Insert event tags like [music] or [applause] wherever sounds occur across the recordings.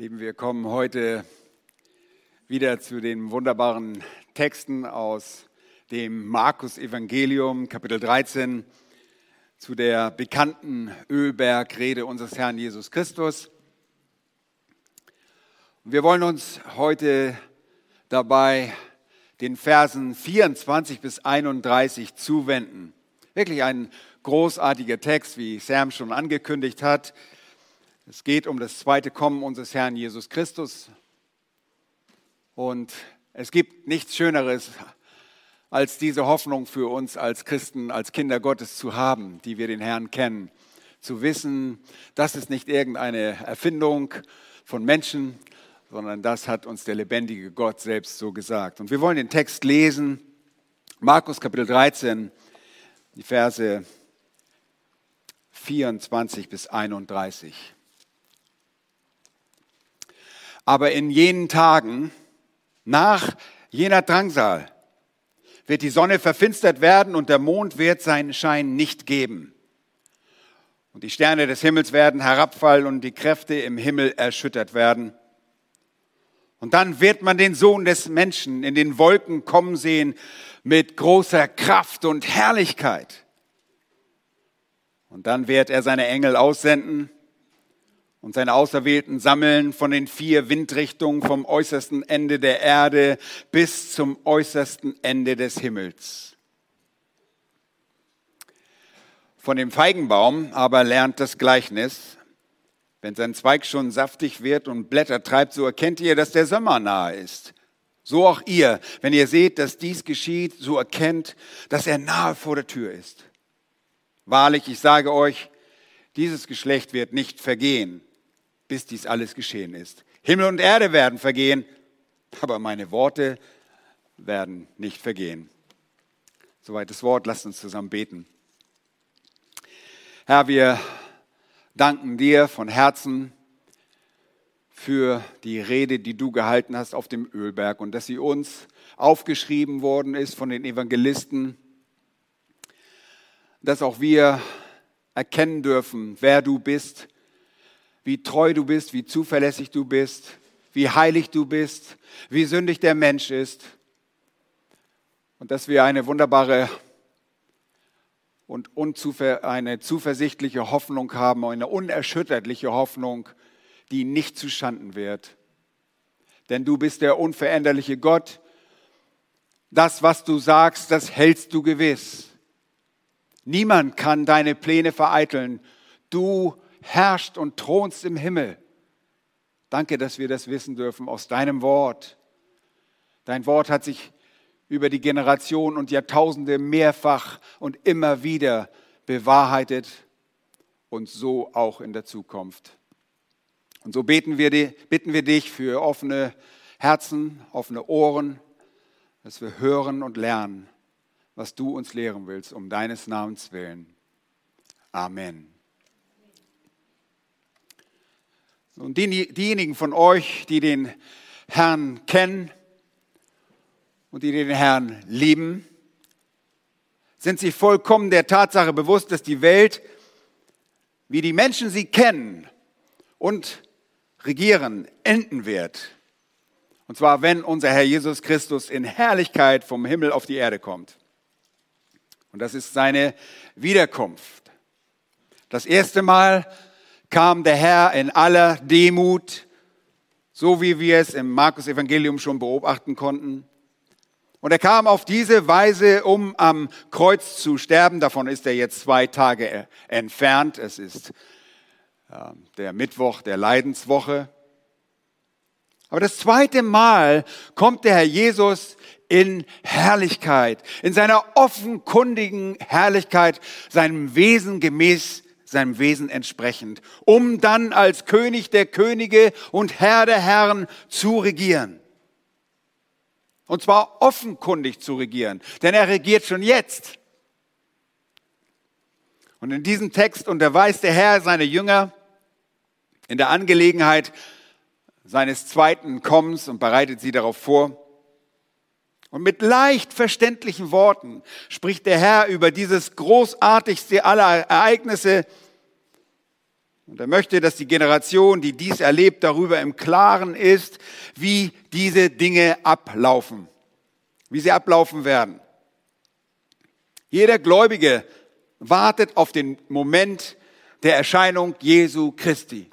Lieben, wir kommen heute wieder zu den wunderbaren Texten aus dem Markus-Evangelium, Kapitel 13, zu der bekannten Ölbergrede unseres Herrn Jesus Christus. Wir wollen uns heute dabei den Versen 24 bis 31 zuwenden. Wirklich ein großartiger Text, wie Sam schon angekündigt hat. Es geht um das zweite Kommen unseres Herrn Jesus Christus. Und es gibt nichts Schöneres, als diese Hoffnung für uns als Christen, als Kinder Gottes zu haben, die wir den Herrn kennen. Zu wissen, das ist nicht irgendeine Erfindung von Menschen, sondern das hat uns der lebendige Gott selbst so gesagt. Und wir wollen den Text lesen, Markus Kapitel 13, die Verse 24 bis 31. Aber in jenen Tagen, nach jener Drangsal, wird die Sonne verfinstert werden und der Mond wird seinen Schein nicht geben. Und die Sterne des Himmels werden herabfallen und die Kräfte im Himmel erschüttert werden. Und dann wird man den Sohn des Menschen in den Wolken kommen sehen mit großer Kraft und Herrlichkeit. Und dann wird er seine Engel aussenden und seine Auserwählten sammeln von den vier Windrichtungen vom äußersten Ende der Erde bis zum äußersten Ende des Himmels. Von dem Feigenbaum aber lernt das Gleichnis, wenn sein Zweig schon saftig wird und Blätter treibt, so erkennt ihr, dass der Sommer nahe ist. So auch ihr, wenn ihr seht, dass dies geschieht, so erkennt, dass er nahe vor der Tür ist. Wahrlich, ich sage euch, dieses Geschlecht wird nicht vergehen, bis dies alles geschehen ist. Himmel und Erde werden vergehen, aber meine Worte werden nicht vergehen. Soweit das Wort, lasst uns zusammen beten. Herr, wir danken dir von Herzen für die Rede, die du gehalten hast auf dem Ölberg und dass sie uns aufgeschrieben worden ist von den Evangelisten, dass auch wir erkennen dürfen, wer du bist wie treu du bist, wie zuverlässig du bist, wie heilig du bist, wie sündig der Mensch ist. Und dass wir eine wunderbare und eine zuversichtliche Hoffnung haben, eine unerschütterliche Hoffnung, die nicht zuschanden wird. Denn du bist der unveränderliche Gott. Das, was du sagst, das hältst du gewiss. Niemand kann deine Pläne vereiteln. Du herrscht und thronst im Himmel. Danke, dass wir das wissen dürfen aus deinem Wort. Dein Wort hat sich über die Generationen und Jahrtausende mehrfach und immer wieder bewahrheitet und so auch in der Zukunft. Und so beten wir, bitten wir dich für offene Herzen, offene Ohren, dass wir hören und lernen, was du uns lehren willst, um deines Namens willen. Amen. Und die, diejenigen von euch, die den Herrn kennen und die den Herrn lieben, sind sich vollkommen der Tatsache bewusst, dass die Welt, wie die Menschen sie kennen und regieren, enden wird. Und zwar, wenn unser Herr Jesus Christus in Herrlichkeit vom Himmel auf die Erde kommt. Und das ist seine Wiederkunft. Das erste Mal kam der Herr in aller Demut, so wie wir es im Markus Evangelium schon beobachten konnten. Und er kam auf diese Weise, um am Kreuz zu sterben. Davon ist er jetzt zwei Tage entfernt. Es ist der Mittwoch der Leidenswoche. Aber das zweite Mal kommt der Herr Jesus in Herrlichkeit, in seiner offenkundigen Herrlichkeit, seinem Wesen gemäß seinem Wesen entsprechend, um dann als König der Könige und Herr der Herren zu regieren. Und zwar offenkundig zu regieren, denn er regiert schon jetzt. Und in diesem Text unterweist der Herr seine Jünger in der Angelegenheit seines zweiten Kommens und bereitet sie darauf vor. Und mit leicht verständlichen Worten spricht der Herr über dieses großartigste aller Ereignisse, Und er möchte, dass die Generation, die dies erlebt, darüber im Klaren ist, wie diese Dinge ablaufen, wie sie ablaufen werden. Jeder Gläubige wartet auf den Moment der Erscheinung Jesu Christi.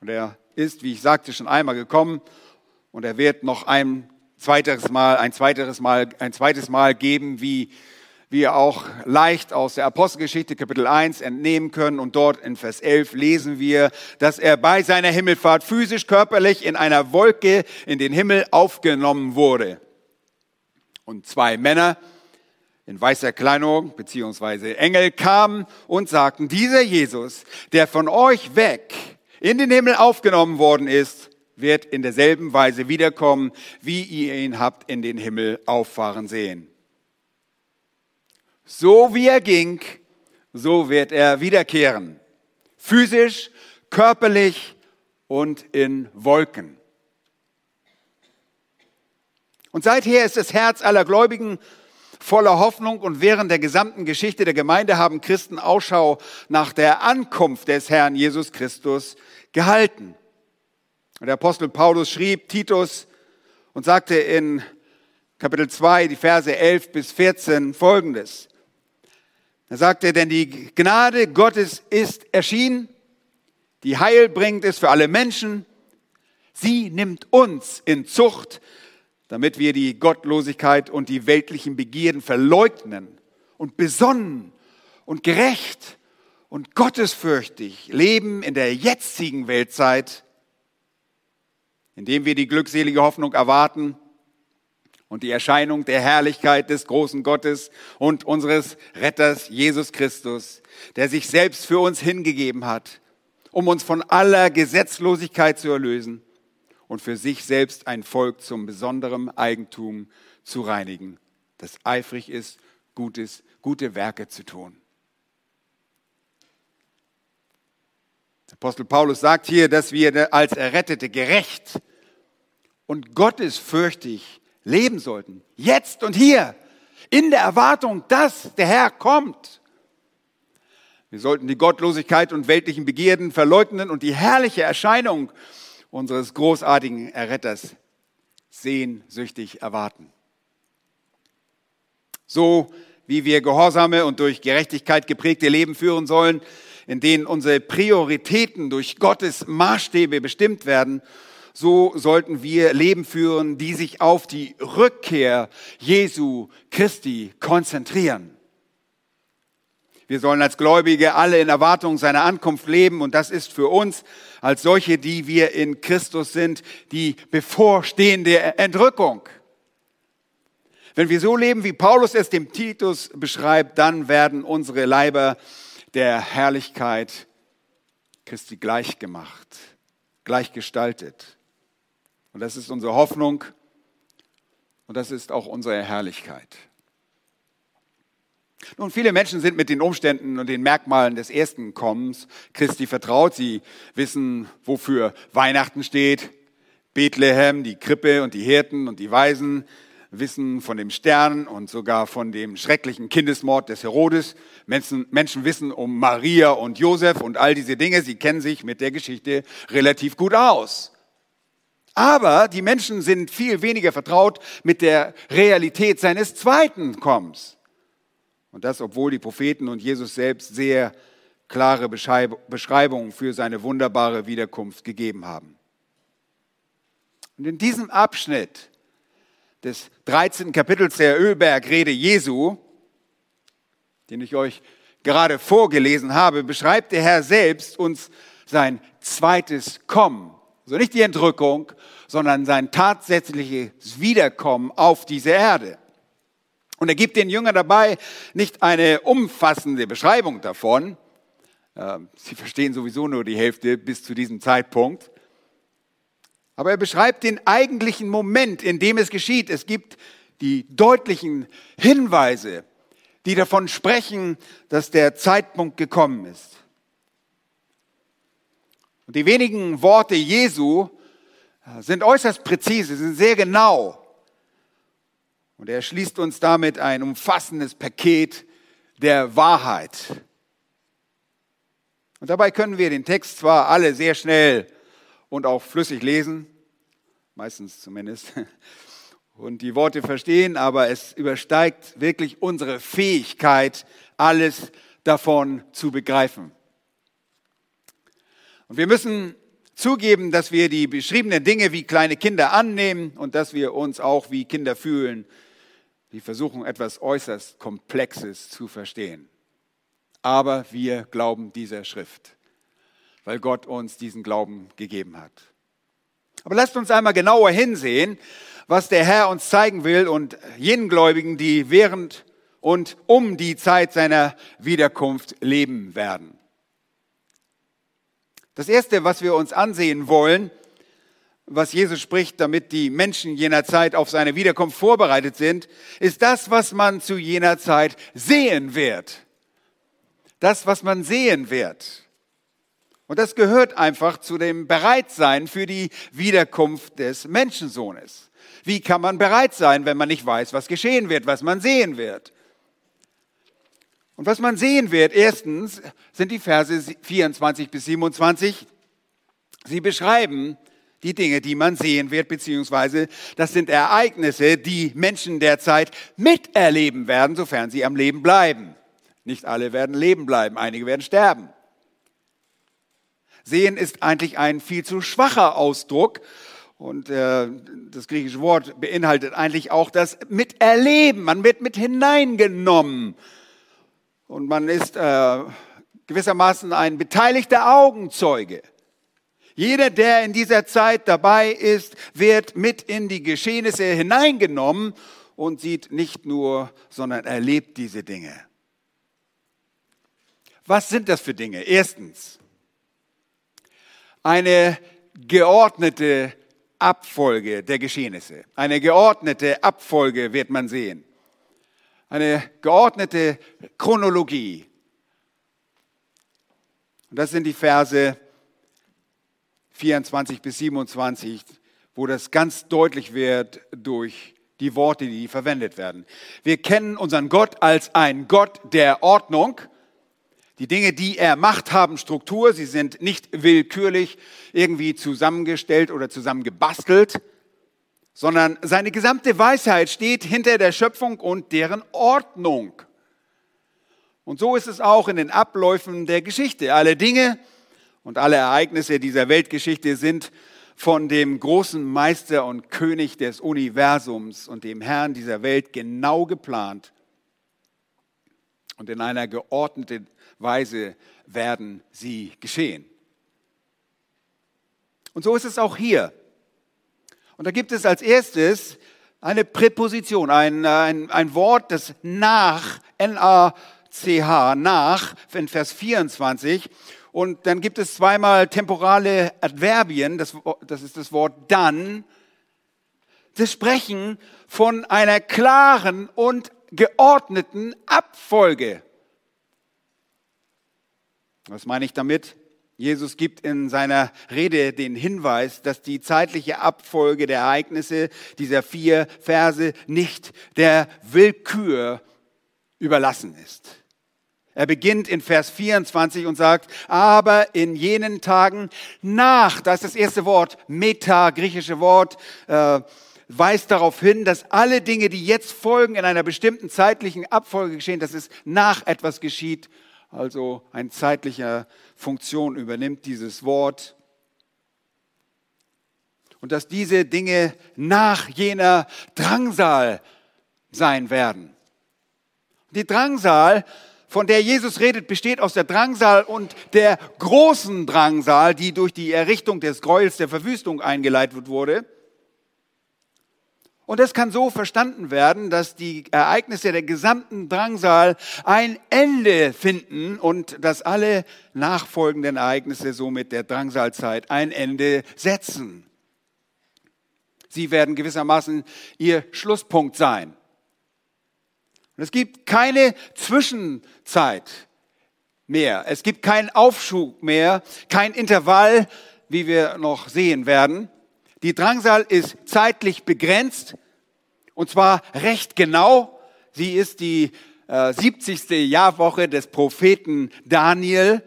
Und er ist, wie ich sagte, schon einmal gekommen und er wird noch ein zweites Mal, ein zweites Mal, ein zweites Mal geben, wie wir auch leicht aus der Apostelgeschichte Kapitel 1 entnehmen können. Und dort in Vers 11 lesen wir, dass er bei seiner Himmelfahrt physisch, körperlich in einer Wolke in den Himmel aufgenommen wurde. Und zwei Männer in weißer Kleidung beziehungsweise Engel kamen und sagten, dieser Jesus, der von euch weg in den Himmel aufgenommen worden ist, wird in derselben Weise wiederkommen, wie ihr ihn habt in den Himmel auffahren sehen. So wie er ging, so wird er wiederkehren. Physisch, körperlich und in Wolken. Und seither ist das Herz aller Gläubigen voller Hoffnung und während der gesamten Geschichte der Gemeinde haben Christen Ausschau nach der Ankunft des Herrn Jesus Christus gehalten. Und der Apostel Paulus schrieb Titus und sagte in Kapitel 2, die Verse 11 bis 14 folgendes. Er sagte, denn die Gnade Gottes ist erschienen, die heilbringend ist für alle Menschen. Sie nimmt uns in Zucht, damit wir die Gottlosigkeit und die weltlichen Begierden verleugnen und besonnen und gerecht und gottesfürchtig leben in der jetzigen Weltzeit, indem wir die glückselige Hoffnung erwarten und die Erscheinung der Herrlichkeit des großen Gottes und unseres Retters Jesus Christus, der sich selbst für uns hingegeben hat, um uns von aller Gesetzlosigkeit zu erlösen und für sich selbst ein Volk zum besonderen Eigentum zu reinigen, das eifrig ist, Gutes, gute Werke zu tun. Apostel Paulus sagt hier, dass wir als Errettete gerecht und gottesfürchtig leben sollten. Jetzt und hier. In der Erwartung, dass der Herr kommt. Wir sollten die Gottlosigkeit und weltlichen Begierden verleugnen und die herrliche Erscheinung unseres großartigen Erretters sehnsüchtig erwarten. So wie wir gehorsame und durch Gerechtigkeit geprägte Leben führen sollen, in denen unsere Prioritäten durch Gottes Maßstäbe bestimmt werden, so sollten wir Leben führen, die sich auf die Rückkehr Jesu Christi konzentrieren. Wir sollen als Gläubige alle in Erwartung seiner Ankunft leben und das ist für uns als solche, die wir in Christus sind, die bevorstehende Entrückung. Wenn wir so leben, wie Paulus es dem Titus beschreibt, dann werden unsere Leiber der Herrlichkeit Christi gleichgemacht, gleichgestaltet. Und das ist unsere Hoffnung und das ist auch unsere Herrlichkeit. Nun, viele Menschen sind mit den Umständen und den Merkmalen des ersten Kommens Christi vertraut. Sie wissen, wofür Weihnachten steht. Bethlehem, die Krippe und die Hirten und die Weisen wissen von dem Stern und sogar von dem schrecklichen Kindesmord des Herodes. Menschen, Menschen wissen um Maria und Josef und all diese Dinge. Sie kennen sich mit der Geschichte relativ gut aus. Aber die Menschen sind viel weniger vertraut mit der Realität seines zweiten Kommens. Und das, obwohl die Propheten und Jesus selbst sehr klare Beschreibungen für seine wunderbare Wiederkunft gegeben haben. Und in diesem Abschnitt des 13. Kapitels der Ölbergrede Jesu, den ich euch gerade vorgelesen habe, beschreibt der Herr selbst uns sein zweites Kommen. Also nicht die Entrückung, sondern sein tatsächliches Wiederkommen auf diese Erde. Und er gibt den Jüngern dabei nicht eine umfassende Beschreibung davon. Ähm, sie verstehen sowieso nur die Hälfte bis zu diesem Zeitpunkt. Aber er beschreibt den eigentlichen Moment, in dem es geschieht. Es gibt die deutlichen Hinweise, die davon sprechen, dass der Zeitpunkt gekommen ist. Und die wenigen Worte Jesu äh, sind äußerst präzise, sind sehr genau. Und er schließt uns damit ein umfassendes Paket der Wahrheit. Und dabei können wir den Text zwar alle sehr schnell und auch flüssig lesen, meistens zumindest, [laughs] und die Worte verstehen, aber es übersteigt wirklich unsere Fähigkeit, alles davon zu begreifen. Und wir müssen zugeben, dass wir die beschriebenen Dinge wie kleine Kinder annehmen und dass wir uns auch wie Kinder fühlen, die versuchen etwas äußerst Komplexes zu verstehen. Aber wir glauben dieser Schrift, weil Gott uns diesen Glauben gegeben hat. Aber lasst uns einmal genauer hinsehen, was der Herr uns zeigen will und jenen Gläubigen, die während und um die Zeit seiner Wiederkunft leben werden. Das Erste, was wir uns ansehen wollen, was Jesus spricht, damit die Menschen jener Zeit auf seine Wiederkunft vorbereitet sind, ist das, was man zu jener Zeit sehen wird. Das, was man sehen wird. Und das gehört einfach zu dem Bereitsein für die Wiederkunft des Menschensohnes. Wie kann man bereit sein, wenn man nicht weiß, was geschehen wird, was man sehen wird? Und was man sehen wird, erstens sind die Verse 24 bis 27. Sie beschreiben die Dinge, die man sehen wird, beziehungsweise das sind Ereignisse, die Menschen derzeit miterleben werden, sofern sie am Leben bleiben. Nicht alle werden leben bleiben, einige werden sterben. Sehen ist eigentlich ein viel zu schwacher Ausdruck. Und äh, das griechische Wort beinhaltet eigentlich auch das Miterleben. Man wird mit hineingenommen. Und man ist äh, gewissermaßen ein beteiligter Augenzeuge. Jeder, der in dieser Zeit dabei ist, wird mit in die Geschehnisse hineingenommen und sieht nicht nur, sondern erlebt diese Dinge. Was sind das für Dinge? Erstens, eine geordnete Abfolge der Geschehnisse. Eine geordnete Abfolge wird man sehen. Eine geordnete Chronologie. Und das sind die Verse 24 bis 27, wo das ganz deutlich wird durch die Worte, die verwendet werden. Wir kennen unseren Gott als ein Gott der Ordnung. Die Dinge, die er macht, haben Struktur. Sie sind nicht willkürlich irgendwie zusammengestellt oder zusammengebastelt, sondern seine gesamte Weisheit steht hinter der Schöpfung und deren Ordnung. Und so ist es auch in den Abläufen der Geschichte. Alle Dinge und alle Ereignisse dieser Weltgeschichte sind von dem großen Meister und König des Universums und dem Herrn dieser Welt genau geplant und in einer geordneten Weise werden sie geschehen. Und so ist es auch hier. Und da gibt es als erstes eine Präposition, ein, ein, ein Wort, das nach, N-A-C-H, nach, in Vers 24. Und dann gibt es zweimal temporale Adverbien, das, das ist das Wort dann. Das Sprechen von einer klaren und geordneten Abfolge. Was meine ich damit? Jesus gibt in seiner Rede den Hinweis, dass die zeitliche Abfolge der Ereignisse dieser vier Verse nicht der Willkür überlassen ist. Er beginnt in Vers 24 und sagt, aber in jenen Tagen nach, das ist das erste Wort, Meta, griechische Wort, äh, weist darauf hin, dass alle Dinge, die jetzt folgen, in einer bestimmten zeitlichen Abfolge geschehen, dass es nach etwas geschieht also eine zeitliche Funktion übernimmt dieses Wort. Und dass diese Dinge nach jener Drangsal sein werden. Die Drangsal, von der Jesus redet, besteht aus der Drangsal und der großen Drangsal, die durch die Errichtung des Gräuels der Verwüstung eingeleitet wurde. Und das kann so verstanden werden, dass die Ereignisse der gesamten Drangsal ein Ende finden und dass alle nachfolgenden Ereignisse somit der Drangsalzeit ein Ende setzen. Sie werden gewissermaßen ihr Schlusspunkt sein. Und es gibt keine Zwischenzeit mehr. Es gibt keinen Aufschub mehr, kein Intervall, wie wir noch sehen werden. Die Drangsal ist zeitlich begrenzt und zwar recht genau. Sie ist die äh, 70. Jahrwoche des Propheten Daniel.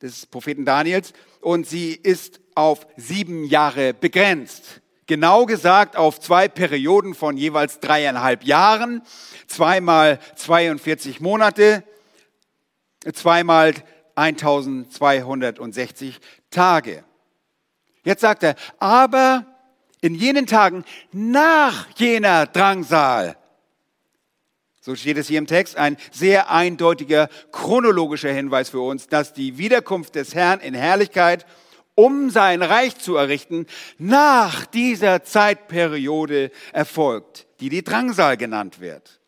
des Propheten Daniels und sie ist auf sieben Jahre begrenzt. Genau gesagt auf zwei Perioden von jeweils dreieinhalb Jahren, zweimal 42 Monate, zweimal 1260 Tage. Jetzt sagt er, aber in jenen Tagen nach jener Drangsal, so steht es hier im Text, ein sehr eindeutiger chronologischer Hinweis für uns, dass die Wiederkunft des Herrn in Herrlichkeit, um sein Reich zu errichten, nach dieser Zeitperiode erfolgt, die die Drangsal genannt wird.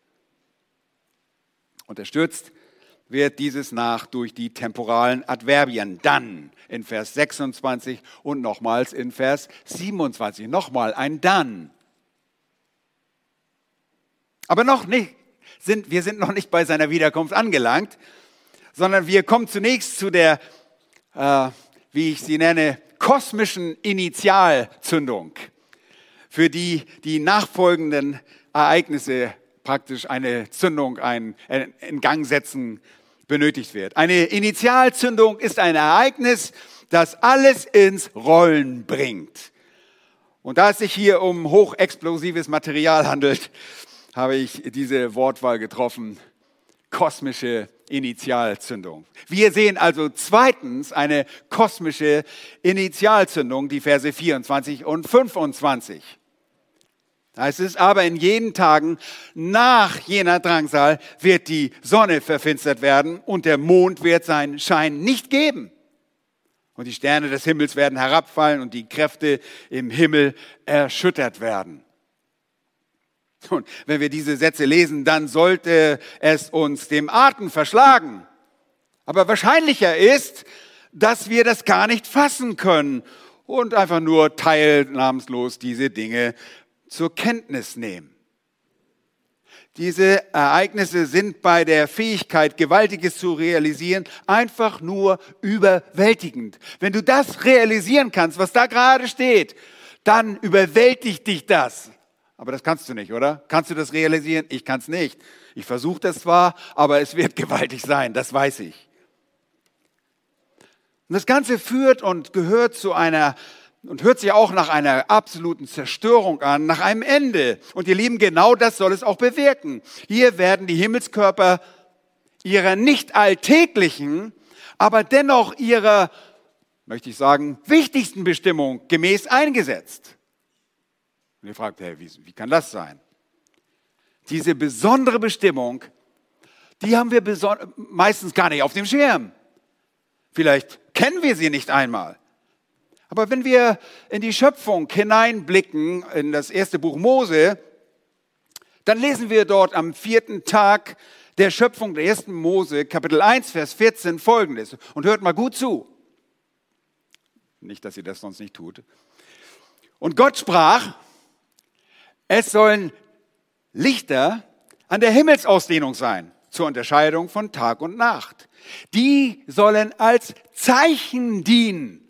Unterstützt wird dieses nach durch die temporalen Adverbien dann in Vers 26 und nochmals in Vers 27. Nochmal ein dann. Aber noch nicht, sind, wir sind noch nicht bei seiner Wiederkunft angelangt, sondern wir kommen zunächst zu der, äh, wie ich sie nenne, kosmischen Initialzündung, für die die nachfolgenden Ereignisse praktisch eine Zündung, ein, ein in Gang setzen benötigt wird. Eine Initialzündung ist ein Ereignis, das alles ins Rollen bringt. Und da es sich hier um hochexplosives Material handelt, habe ich diese Wortwahl getroffen. Kosmische Initialzündung. Wir sehen also zweitens eine kosmische Initialzündung, die Verse 24 und 25. Es ist aber in jenen Tagen nach jener Drangsal wird die Sonne verfinstert werden und der Mond wird seinen Schein nicht geben. Und die Sterne des Himmels werden herabfallen und die Kräfte im Himmel erschüttert werden. Und wenn wir diese Sätze lesen, dann sollte es uns dem Atem verschlagen. Aber wahrscheinlicher ist, dass wir das gar nicht fassen können und einfach nur teilnahmslos diese Dinge zur Kenntnis nehmen. Diese Ereignisse sind bei der Fähigkeit, Gewaltiges zu realisieren, einfach nur überwältigend. Wenn du das realisieren kannst, was da gerade steht, dann überwältigt dich das. Aber das kannst du nicht, oder? Kannst du das realisieren? Ich kann es nicht. Ich versuche das zwar, aber es wird [laughs] gewaltig sein, das weiß ich. Und das Ganze führt und gehört zu einer und hört sich auch nach einer absoluten Zerstörung an, nach einem Ende. Und ihr Lieben, genau das soll es auch bewirken. Hier werden die Himmelskörper ihrer nicht alltäglichen, aber dennoch ihrer, möchte ich sagen, wichtigsten Bestimmung gemäß eingesetzt. Und ihr fragt, hey, wie, wie kann das sein? Diese besondere Bestimmung, die haben wir meistens gar nicht auf dem Schirm. Vielleicht kennen wir sie nicht einmal. Aber wenn wir in die Schöpfung hineinblicken, in das erste Buch Mose, dann lesen wir dort am vierten Tag der Schöpfung der ersten Mose, Kapitel 1, Vers 14, folgendes. Und hört mal gut zu. Nicht, dass ihr das sonst nicht tut. Und Gott sprach, es sollen Lichter an der Himmelsausdehnung sein, zur Unterscheidung von Tag und Nacht. Die sollen als Zeichen dienen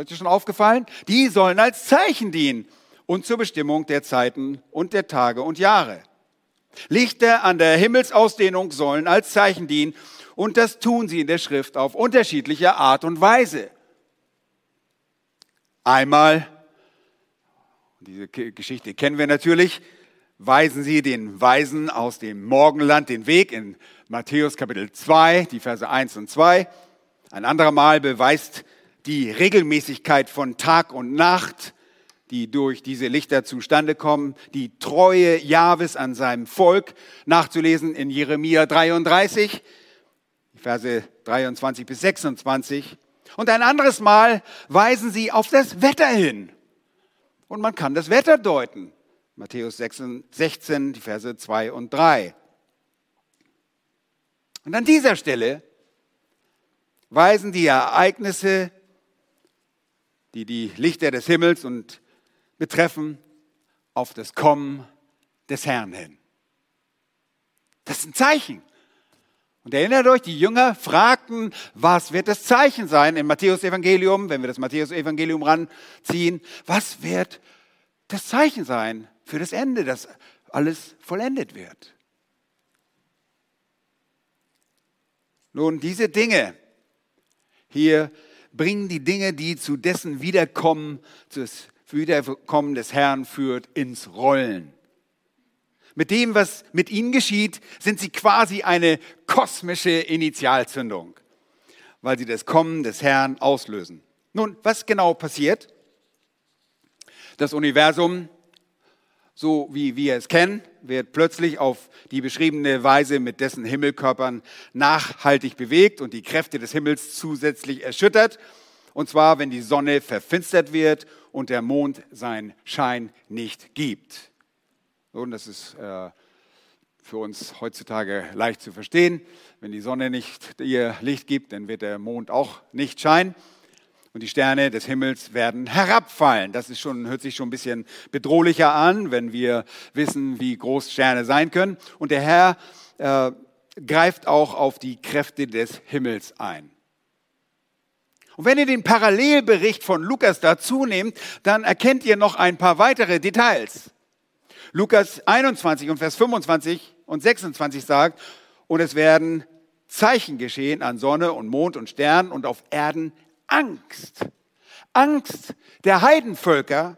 ist euch schon aufgefallen? Die sollen als Zeichen dienen und zur Bestimmung der Zeiten und der Tage und Jahre. Lichter an der Himmelsausdehnung sollen als Zeichen dienen und das tun sie in der Schrift auf unterschiedliche Art und Weise. Einmal, diese Geschichte kennen wir natürlich, weisen sie den Weisen aus dem Morgenland den Weg in Matthäus Kapitel 2, die Verse 1 und 2. Ein anderer Mal beweist die Regelmäßigkeit von Tag und Nacht, die durch diese Lichter zustande kommen, die Treue Jahwes an seinem Volk, nachzulesen in Jeremia 33, Verse 23 bis 26. Und ein anderes Mal weisen sie auf das Wetter hin. Und man kann das Wetter deuten. Matthäus 16, die Verse 2 und 3. Und an dieser Stelle weisen die Ereignisse die die Lichter des Himmels und betreffen auf das Kommen des Herrn hin. Das ist ein Zeichen. Und erinnert euch, die Jünger fragten, was wird das Zeichen sein im Matthäus-Evangelium, wenn wir das Matthäus-Evangelium ranziehen, was wird das Zeichen sein für das Ende, dass alles vollendet wird? Nun, diese Dinge, hier bringen die Dinge, die zu dessen Wiederkommen, das Wiederkommen des Herrn führt, ins Rollen. Mit dem, was mit ihnen geschieht, sind sie quasi eine kosmische Initialzündung, weil sie das Kommen des Herrn auslösen. Nun, was genau passiert? Das Universum, so wie wir es kennen, wird plötzlich auf die beschriebene Weise mit dessen Himmelkörpern nachhaltig bewegt und die Kräfte des Himmels zusätzlich erschüttert. Und zwar, wenn die Sonne verfinstert wird und der Mond seinen Schein nicht gibt. Und das ist äh, für uns heutzutage leicht zu verstehen. Wenn die Sonne nicht ihr Licht gibt, dann wird der Mond auch nicht scheinen und die Sterne des Himmels werden herabfallen. Das ist schon, hört sich schon ein bisschen bedrohlicher an, wenn wir wissen, wie groß Sterne sein können. Und der Herr äh, greift auch auf die Kräfte des Himmels ein. Und wenn ihr den Parallelbericht von Lukas dazu nehmt, dann erkennt ihr noch ein paar weitere Details. Lukas 21 und Vers 25 und 26 sagt, und es werden Zeichen geschehen an Sonne und Mond und Sternen und auf Erden Angst. Angst der Heidenvölker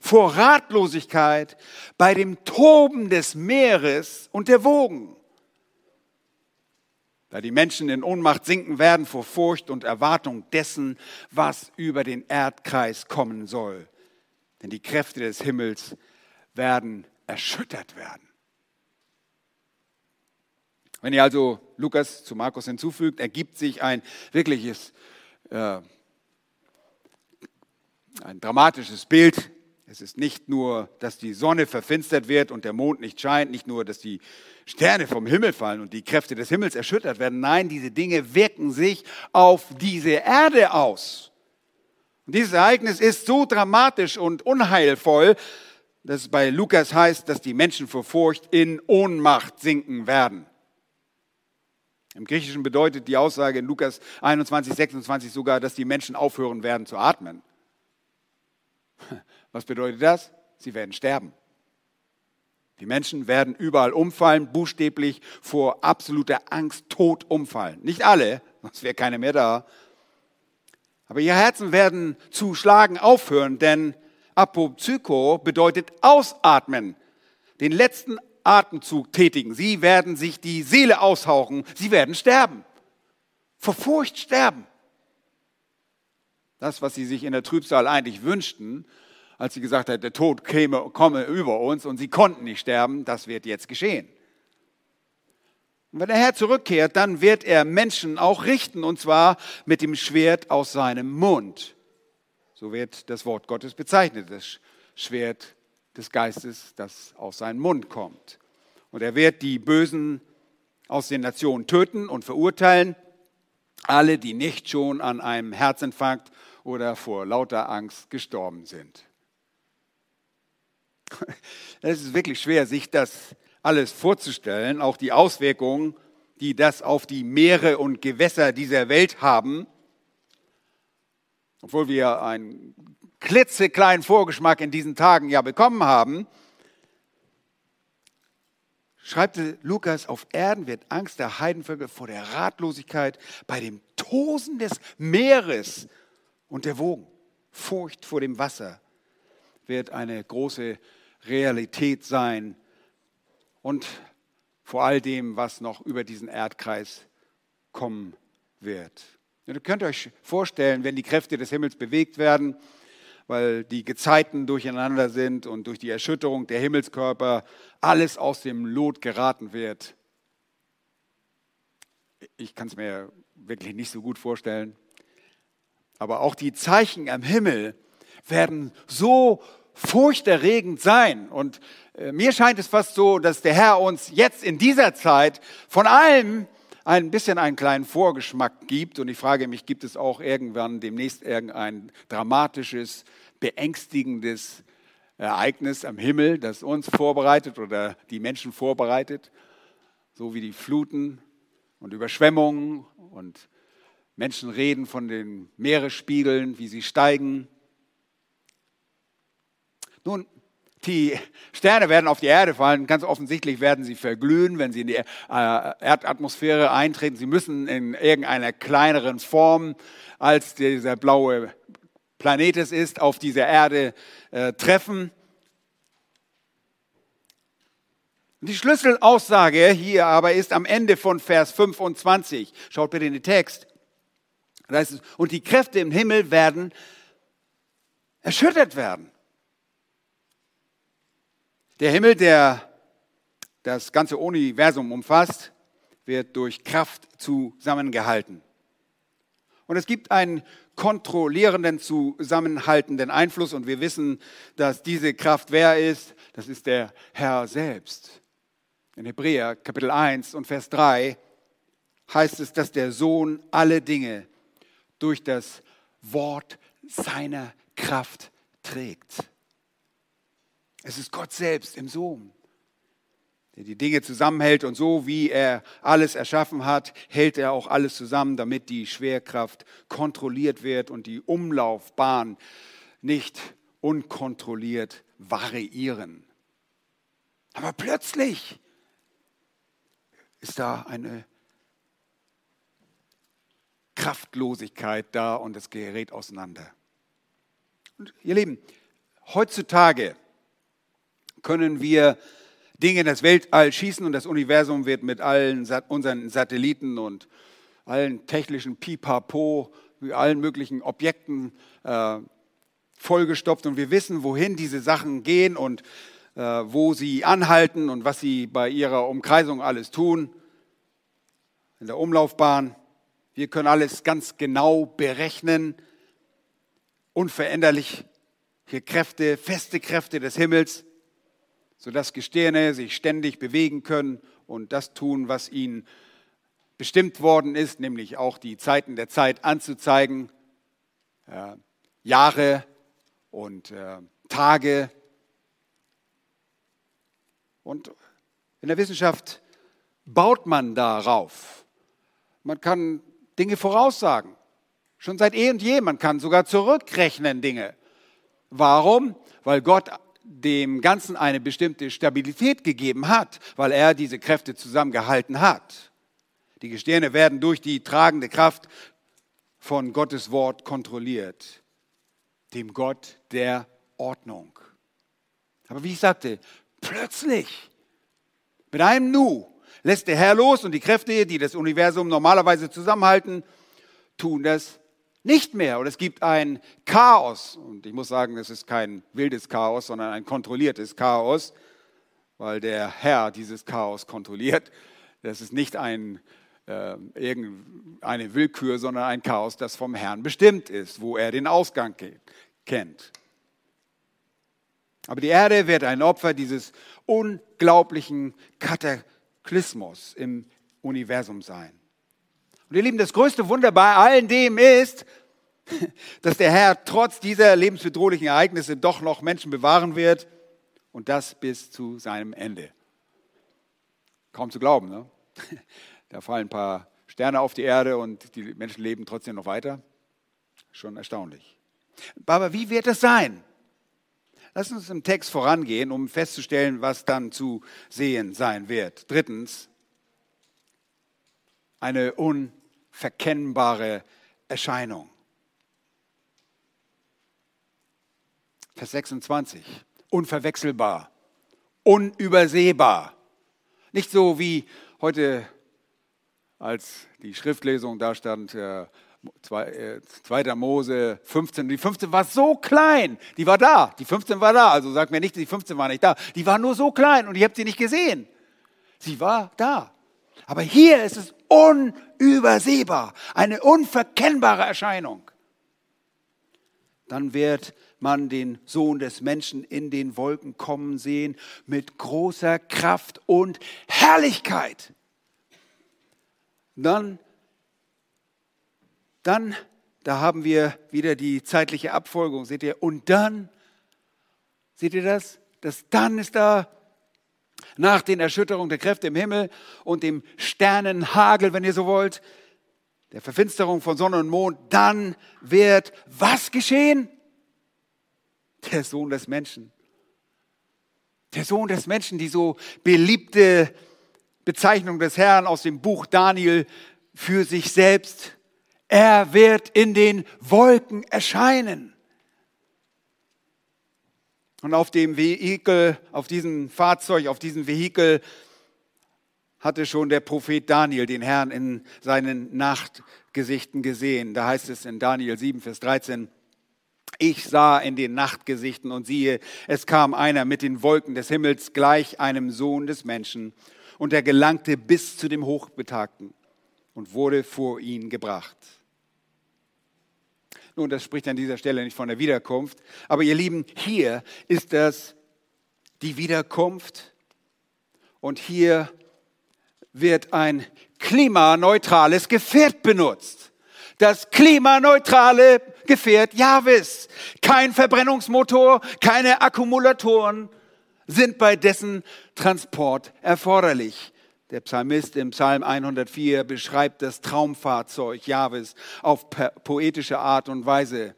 vor Ratlosigkeit bei dem Toben des Meeres und der Wogen. Da die Menschen in Ohnmacht sinken werden vor Furcht und Erwartung dessen, was über den Erdkreis kommen soll. Denn die Kräfte des Himmels werden erschüttert werden. Wenn ihr also Lukas zu Markus hinzufügt, ergibt sich ein wirkliches ein dramatisches Bild. Es ist nicht nur, dass die Sonne verfinstert wird und der Mond nicht scheint, nicht nur, dass die Sterne vom Himmel fallen und die Kräfte des Himmels erschüttert werden. Nein, diese Dinge wirken sich auf diese Erde aus. Und dieses Ereignis ist so dramatisch und unheilvoll, dass es bei Lukas heißt, dass die Menschen vor Furcht in Ohnmacht sinken werden. Im Griechischen bedeutet die Aussage in Lukas 21, 26 sogar, dass die Menschen aufhören werden zu atmen. [laughs] Was bedeutet das? Sie werden sterben. Die Menschen werden überall umfallen, buchstäblich vor absoluter Angst tot umfallen. Nicht alle, sonst wäre keiner mehr da. Aber ihre Herzen werden zu schlagen aufhören, denn Apopsycho bedeutet ausatmen, den letzten Atemzug tätigen. Sie werden sich die Seele aushauchen. Sie werden sterben. Vor Furcht sterben. Das, was sie sich in der Trübsal eigentlich wünschten, als sie gesagt hat, der Tod käme, komme über uns und sie konnten nicht sterben, das wird jetzt geschehen. Und wenn der Herr zurückkehrt, dann wird er Menschen auch richten, und zwar mit dem Schwert aus seinem Mund. So wird das Wort Gottes bezeichnet, das Schwert des Geistes, das aus seinem Mund kommt. Und er wird die Bösen aus den Nationen töten und verurteilen, alle, die nicht schon an einem Herzinfarkt oder vor lauter Angst gestorben sind. [laughs] Es ist wirklich schwer, sich das alles vorzustellen, auch die Auswirkungen, die das auf die Meere und Gewässer dieser Welt haben. Obwohl wir einen klitzekleinen Vorgeschmack in diesen Tagen ja bekommen haben, schreibt Lukas, auf Erden wird Angst der Heidenvölker vor der Ratlosigkeit bei dem Tosen des Meeres und der Wogen. Furcht vor dem Wasser wird eine große Realität sein und vor all dem, was noch über diesen Erdkreis kommen wird. Ihr könnt euch vorstellen, wenn die Kräfte des Himmels bewegt werden, weil die Gezeiten durcheinander sind und durch die Erschütterung der Himmelskörper alles aus dem Lot geraten wird. Ich kann es mir wirklich nicht so gut vorstellen. Aber auch die Zeichen am Himmel werden so furchterregend sein. Und äh, mir scheint es fast so, dass der Herr uns jetzt in dieser Zeit von allem ein bisschen einen kleinen Vorgeschmack gibt. Und ich frage mich, gibt es auch irgendwann demnächst irgendein dramatisches, beängstigendes Ereignis am Himmel, das uns vorbereitet oder die Menschen vorbereitet, so wie die Fluten und Überschwemmungen und Menschen reden von den Meeresspiegeln, wie sie steigen. Nun, Die Sterne werden auf die Erde fallen. Ganz offensichtlich werden sie verglühen, wenn sie in die äh, Erdatmosphäre eintreten. Sie müssen in irgendeiner kleineren Form, als dieser blaue Planet es ist, auf dieser Erde äh, treffen. Die Schlüsselaussage hier aber ist am Ende von Vers 25. Schaut bitte in den Text. Da heißt es, und die Kräfte im Himmel werden erschüttert werden. Der Himmel, der das ganze Universum umfasst, wird durch Kraft zusammengehalten. Und es gibt einen kontrollierenden, zusammenhaltenden Einfluss und wir wissen, dass diese Kraft wer ist? Das ist der Herr selbst. In Hebräer Kapitel 1 und Vers 3 heißt es, dass der Sohn alle Dinge durch das Wort seiner Kraft trägt. Es ist Gott selbst im Sohn, der die Dinge zusammenhält und so wie er alles erschaffen hat, hält er auch alles zusammen, damit die Schwerkraft kontrolliert wird und die Umlaufbahn nicht unkontrolliert variieren. Aber plötzlich ist da eine Kraftlosigkeit da und es gerät auseinander. Und ihr Lieben, heutzutage können wir Dinge in das Weltall schießen und das Universum wird mit allen unseren Satelliten und allen technischen Pipapo, allen möglichen Objekten äh, vollgestopft und wir wissen, wohin diese Sachen gehen und äh, wo sie anhalten und was sie bei ihrer Umkreisung alles tun. In der Umlaufbahn. Wir können alles ganz genau berechnen. Unveränderliche Kräfte, feste Kräfte des Himmels, sodass Gestirne sich ständig bewegen können und das tun, was ihnen bestimmt worden ist, nämlich auch die Zeiten der Zeit anzuzeigen, äh, Jahre und äh, Tage. Und in der Wissenschaft baut man darauf. Man kann Dinge voraussagen. Schon seit eh und je. Man kann sogar zurückrechnen Dinge. Warum? Weil Gott dem Ganzen eine bestimmte Stabilität gegeben hat, weil er diese Kräfte zusammengehalten hat. Die Gestirne werden durch die tragende Kraft von Gottes Wort kontrolliert, dem Gott der Ordnung. Aber wie ich sagte, plötzlich, mit einem Nu, lässt der Herr los und die Kräfte, die das Universum normalerweise zusammenhalten, tun das nicht mehr. Und es gibt ein Chaos. Und ich muss sagen, es ist kein wildes Chaos, sondern ein kontrolliertes Chaos, weil der Herr dieses Chaos kontrolliert. Das ist nicht ein, äh, irgendeine Willkür, sondern ein Chaos, das vom Herrn bestimmt ist, wo er den Ausgang kennt. Aber die Erde wird ein Opfer dieses unglaublichen Kataklysmus im Universum sein. Und ihr Lieben, das größte Wunder bei allen dem ist, [laughs] dass der Herr trotz dieser lebensbedrohlichen Ereignisse doch noch Menschen bewahren wird und das bis zu seinem Ende. Kaum zu glauben, ne? [laughs] Da fallen ein paar Sterne auf die Erde und die Menschen leben trotzdem noch weiter. Schon erstaunlich. Aber wie wird es sein? Lass uns im Text vorangehen, um festzustellen, was dann zu sehen sein wird. Drittens, eine un verkennbare Erscheinung. Vers 26. Unverwechselbar, unübersehbar. Nicht so wie heute, als die Schriftlesung da stand, äh, 2. Äh, Mose 15. Die 15 war so klein. Die war da. Die 15 war da. Also sagt mir nicht, die 15 war nicht da. Die war nur so klein und ihr habt sie nicht gesehen. Sie war da. Aber hier ist es unübersehbar, eine unverkennbare Erscheinung. Dann wird man den Sohn des Menschen in den Wolken kommen sehen mit großer Kraft und Herrlichkeit. Dann, dann, da haben wir wieder die zeitliche Abfolgung, seht ihr? Und dann, seht ihr das? Das dann ist da nach den Erschütterungen der Kräfte im Himmel und dem Sternenhagel, wenn ihr so wollt, der Verfinsterung von Sonne und Mond, dann wird was geschehen? Der Sohn des Menschen Der Sohn des Menschen, die so beliebte Bezeichnung des Herrn aus dem Buch Daniel für sich selbst. Er wird in den Wolken erscheinen. Und auf dem Vehikel, auf diesem Fahrzeug, auf diesem Vehikel hatte schon der Prophet Daniel den Herrn in seinen Nachtgesichten gesehen. Da heißt es in Daniel 7, Vers 13, ich sah in den Nachtgesichten und siehe, es kam einer mit den Wolken des Himmels gleich einem Sohn des Menschen und er gelangte bis zu dem Hochbetagten und wurde vor ihn gebracht. Nun, das spricht an dieser Stelle nicht von der Wiederkunft, aber ihr Lieben, hier ist das die Wiederkunft und hier wird ein klimaneutrales Gefährt benutzt. Das klimaneutrale Gefährt Javis. Kein Verbrennungsmotor, keine Akkumulatoren sind bei dessen Transport erforderlich. Der Psalmist im Psalm 104 beschreibt das Traumfahrzeug Jahwes auf poetische Art und Weise.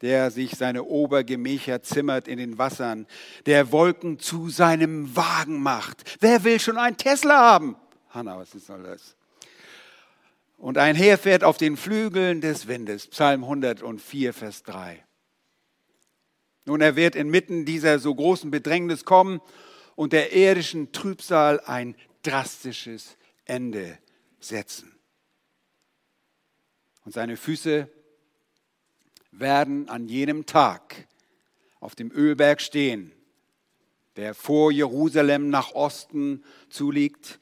Der sich seine Obergemächer zimmert in den Wassern, der Wolken zu seinem Wagen macht. Wer will schon einen Tesla haben? Hanna, was ist das? Und ein Heer fährt auf den Flügeln des Windes. Psalm 104, Vers 3. Nun, er wird inmitten dieser so großen Bedrängnis kommen und der irdischen Trübsal ein drastisches Ende setzen. Und seine Füße werden an jenem Tag auf dem Ölberg stehen, der vor Jerusalem nach Osten zuliegt.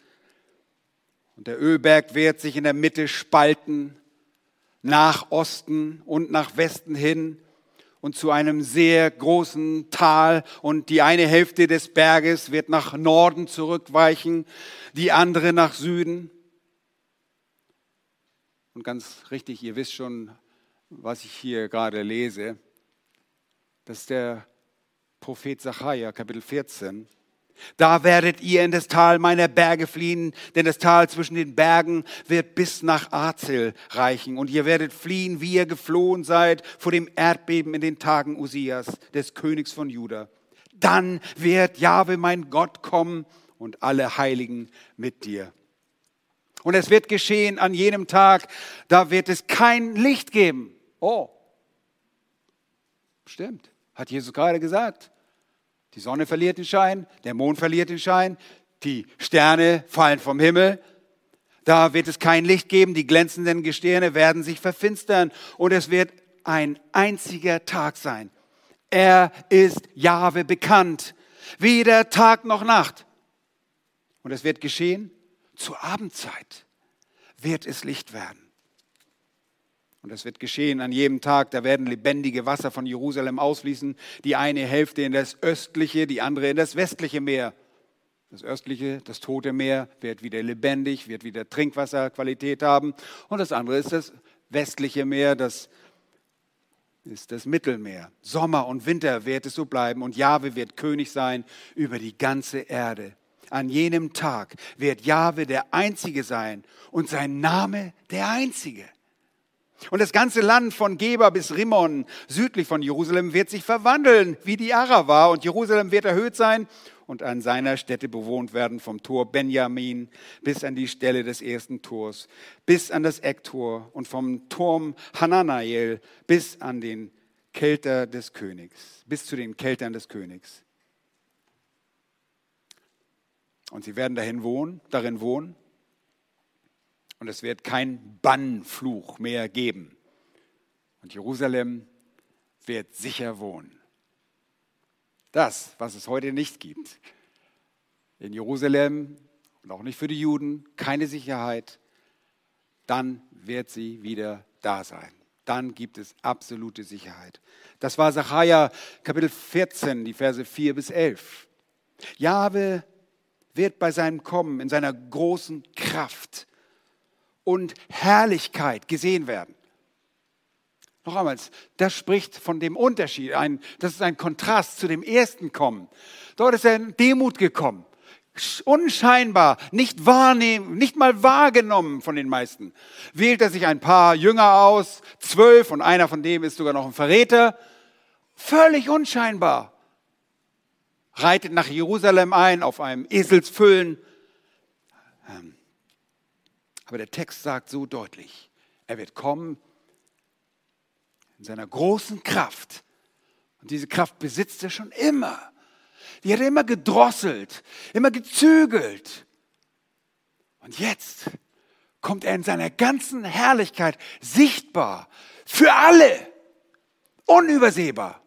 Und der Ölberg wird sich in der Mitte spalten, nach Osten und nach Westen hin und zu einem sehr großen Tal und die eine Hälfte des Berges wird nach Norden zurückweichen, die andere nach Süden. Und ganz richtig, ihr wisst schon, was ich hier gerade lese. Das ist der Prophet Zachariah, Kapitel 14. Da werdet ihr in das Tal meiner Berge fliehen, denn das Tal zwischen den Bergen wird bis nach Azel reichen. Und ihr werdet fliehen, wie ihr geflohen seid vor dem Erdbeben in den Tagen Usias, des Königs von Juda. Dann wird Jahwe mein Gott kommen und alle Heiligen mit dir. Und es wird geschehen an jenem Tag, da wird es kein Licht geben. Oh, stimmt, hat Jesus gerade gesagt. Die Sonne verliert den Schein, der Mond verliert den Schein, die Sterne fallen vom Himmel. Da wird es kein Licht geben, die glänzenden Gestirne werden sich verfinstern und es wird ein einziger Tag sein. Er ist Jahwe bekannt, weder Tag noch Nacht. Und es wird geschehen, zur Abendzeit wird es Licht werden. Und das wird geschehen an jedem Tag. Da werden lebendige Wasser von Jerusalem ausfließen. Die eine Hälfte in das östliche, die andere in das westliche Meer. Das östliche, das tote Meer, wird wieder lebendig, wird wieder Trinkwasserqualität haben. Und das andere ist das westliche Meer, das ist das Mittelmeer. Sommer und Winter wird es so bleiben und Jahwe wird König sein über die ganze Erde. An jenem Tag wird Jahwe der Einzige sein und sein Name der Einzige. Und das ganze Land von Geber bis Rimmon, südlich von Jerusalem, wird sich verwandeln, wie die Arava. Und Jerusalem wird erhöht sein und an seiner Stätte bewohnt werden, vom Tor Benjamin bis an die Stelle des ersten Tors, bis an das Ecktor und vom Turm Hananael bis an den Kelter des Königs, bis zu den Keltern des Königs. Und sie werden dahin wohnen, darin wohnen und es wird kein Bannfluch mehr geben. Und Jerusalem wird sicher wohnen. Das, was es heute nicht gibt. In Jerusalem und auch nicht für die Juden keine Sicherheit. Dann wird sie wieder da sein. Dann gibt es absolute Sicherheit. Das war Sacharja Kapitel 14, die Verse 4 bis 11. Jahwe wird bei seinem Kommen in seiner großen Kraft und Herrlichkeit gesehen werden. Noch einmal, das spricht von dem Unterschied. Ein, das ist ein Kontrast zu dem ersten Kommen. Dort ist er in Demut gekommen. Unscheinbar, nicht wahrnehmen, nicht mal wahrgenommen von den meisten. Wählt er sich ein paar Jünger aus, zwölf, und einer von dem ist sogar noch ein Verräter. Völlig unscheinbar. reitet nach Jerusalem ein auf einem Eselsfüllen. Ähm, aber der Text sagt so deutlich, er wird kommen in seiner großen Kraft. Und diese Kraft besitzt er schon immer. Die hat er immer gedrosselt, immer gezügelt. Und jetzt kommt er in seiner ganzen Herrlichkeit sichtbar für alle, unübersehbar.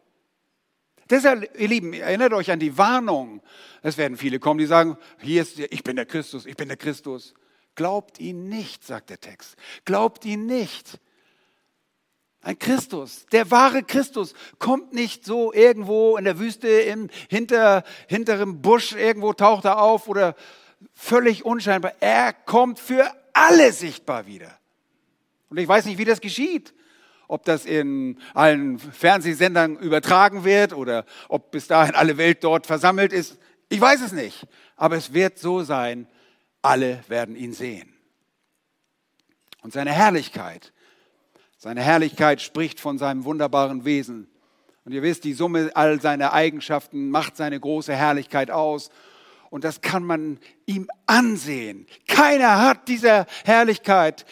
Deshalb, ihr Lieben, erinnert euch an die Warnung. Es werden viele kommen, die sagen, hier ist, ich bin der Christus, ich bin der Christus. Glaubt ihn nicht, sagt der Text. Glaubt ihn nicht. Ein Christus, der wahre Christus, kommt nicht so irgendwo in der Wüste im hinter, hinterem Busch, irgendwo taucht er auf oder völlig unscheinbar. Er kommt für alle sichtbar wieder. Und ich weiß nicht, wie das geschieht. Ob das in allen Fernsehsendern übertragen wird oder ob bis dahin alle Welt dort versammelt ist. Ich weiß es nicht. Aber es wird so sein, alle werden ihn sehen. Und seine Herrlichkeit, seine Herrlichkeit spricht von seinem wunderbaren Wesen. Und ihr wisst, die Summe all seiner Eigenschaften macht seine große Herrlichkeit aus. Und das kann man ihm ansehen. Keiner hat diese Herrlichkeit,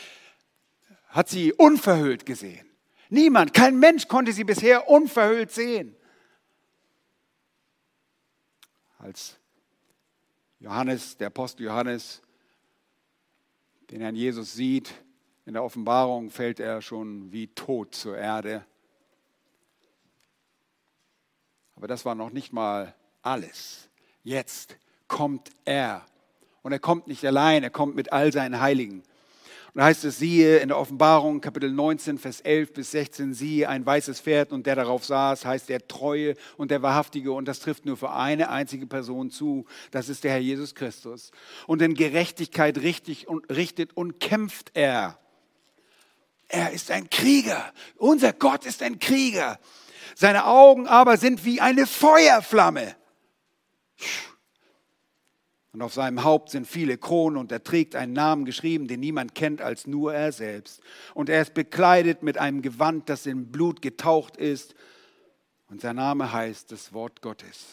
hat sie unverhüllt gesehen. Niemand, kein Mensch konnte sie bisher unverhüllt sehen. Als Johannes, der Apostel Johannes, den Herrn Jesus sieht, in der Offenbarung fällt er schon wie tot zur Erde. Aber das war noch nicht mal alles. Jetzt kommt er. Und er kommt nicht allein, er kommt mit all seinen Heiligen. Und heißt es, siehe in der Offenbarung, Kapitel 19, Vers 11 bis 16, siehe ein weißes Pferd und der darauf saß, heißt der Treue und der Wahrhaftige. Und das trifft nur für eine einzige Person zu. Das ist der Herr Jesus Christus. Und in Gerechtigkeit richtig und, richtet und kämpft er. Er ist ein Krieger. Unser Gott ist ein Krieger. Seine Augen aber sind wie eine Feuerflamme. Und auf seinem Haupt sind viele Kronen und er trägt einen Namen geschrieben, den niemand kennt als nur er selbst. Und er ist bekleidet mit einem Gewand, das in Blut getaucht ist. Und sein Name heißt das Wort Gottes.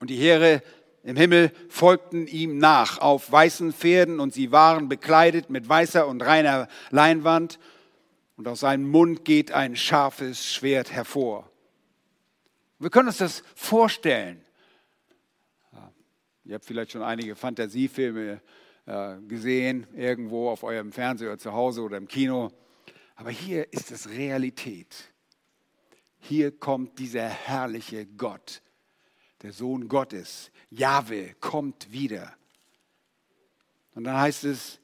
Und die Heere im Himmel folgten ihm nach auf weißen Pferden und sie waren bekleidet mit weißer und reiner Leinwand und aus seinem Mund geht ein scharfes Schwert hervor. Wir können uns das vorstellen. Ihr habt vielleicht schon einige Fantasiefilme äh, gesehen, irgendwo auf eurem Fernseher oder zu Hause oder im Kino. Aber hier ist es Realität. Hier kommt dieser herrliche Gott, der Sohn Gottes. Jahwe kommt wieder. Und dann heißt es,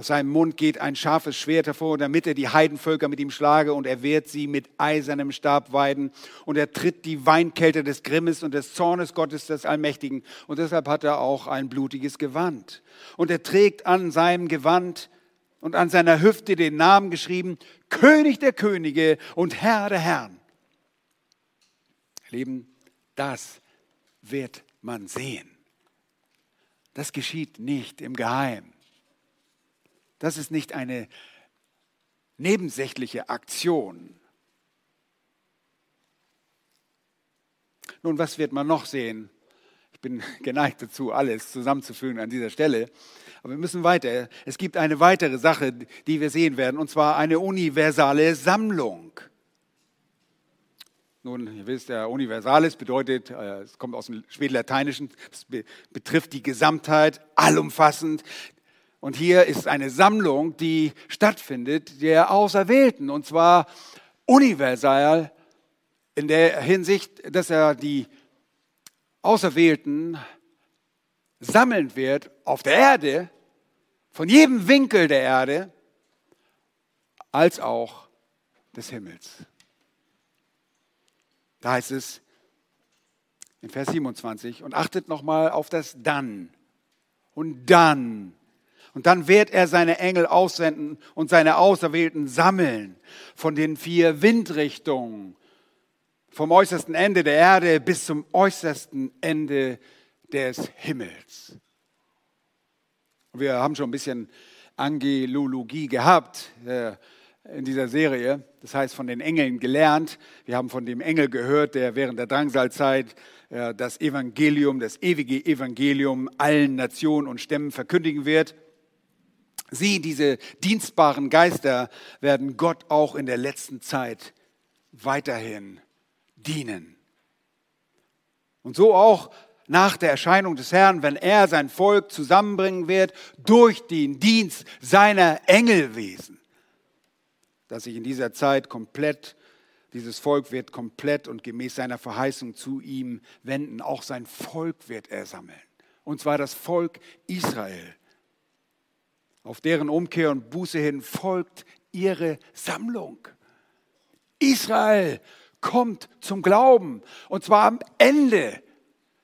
aus seinem Mund geht ein scharfes Schwert hervor, damit er die Heidenvölker mit ihm schlage und er wehrt sie mit eisernem Stab weiden und er tritt die Weinkälte des Grimmes und des Zornes Gottes des Allmächtigen und deshalb hat er auch ein blutiges Gewand. Und er trägt an seinem Gewand und an seiner Hüfte den Namen geschrieben, König der Könige und Herr der Herren. Lieben, das wird man sehen. Das geschieht nicht im Geheimen. Das ist nicht eine nebensächliche Aktion. Nun, was wird man noch sehen? Ich bin [laughs] geneigt dazu, alles zusammenzufügen an dieser Stelle. Aber wir müssen weiter. Es gibt eine weitere Sache, die wir sehen werden, und zwar eine universale Sammlung. Nun, ihr wisst, ja, Universalis bedeutet, äh, es kommt aus dem Spätlateinischen, es betrifft die Gesamtheit, allumfassend. Und hier ist eine Sammlung, die stattfindet, der Auserwählten, und zwar universal in der Hinsicht, dass er die Auserwählten sammeln wird auf der Erde, von jedem Winkel der Erde, als auch des Himmels. Da heißt es in Vers 27, und achtet nochmal auf das Dann. Und dann und dann wird er seine Engel aussenden und seine Auserwählten sammeln von den vier Windrichtungen, vom äußersten Ende der Erde bis zum äußersten Ende des Himmels. Wir haben schon ein bisschen Angelologie gehabt. Der in dieser Serie. Das heißt, von den Engeln gelernt. Wir haben von dem Engel gehört, der während der Drangsalzeit äh, das Evangelium, das ewige Evangelium allen Nationen und Stämmen verkündigen wird. Sie, diese dienstbaren Geister, werden Gott auch in der letzten Zeit weiterhin dienen. Und so auch nach der Erscheinung des Herrn, wenn er sein Volk zusammenbringen wird durch den Dienst seiner Engelwesen, dass sich in dieser Zeit komplett, dieses Volk wird komplett und gemäß seiner Verheißung zu ihm wenden. Auch sein Volk wird er sammeln. Und zwar das Volk Israel. Auf deren Umkehr und Buße hin folgt ihre Sammlung. Israel kommt zum Glauben und zwar am Ende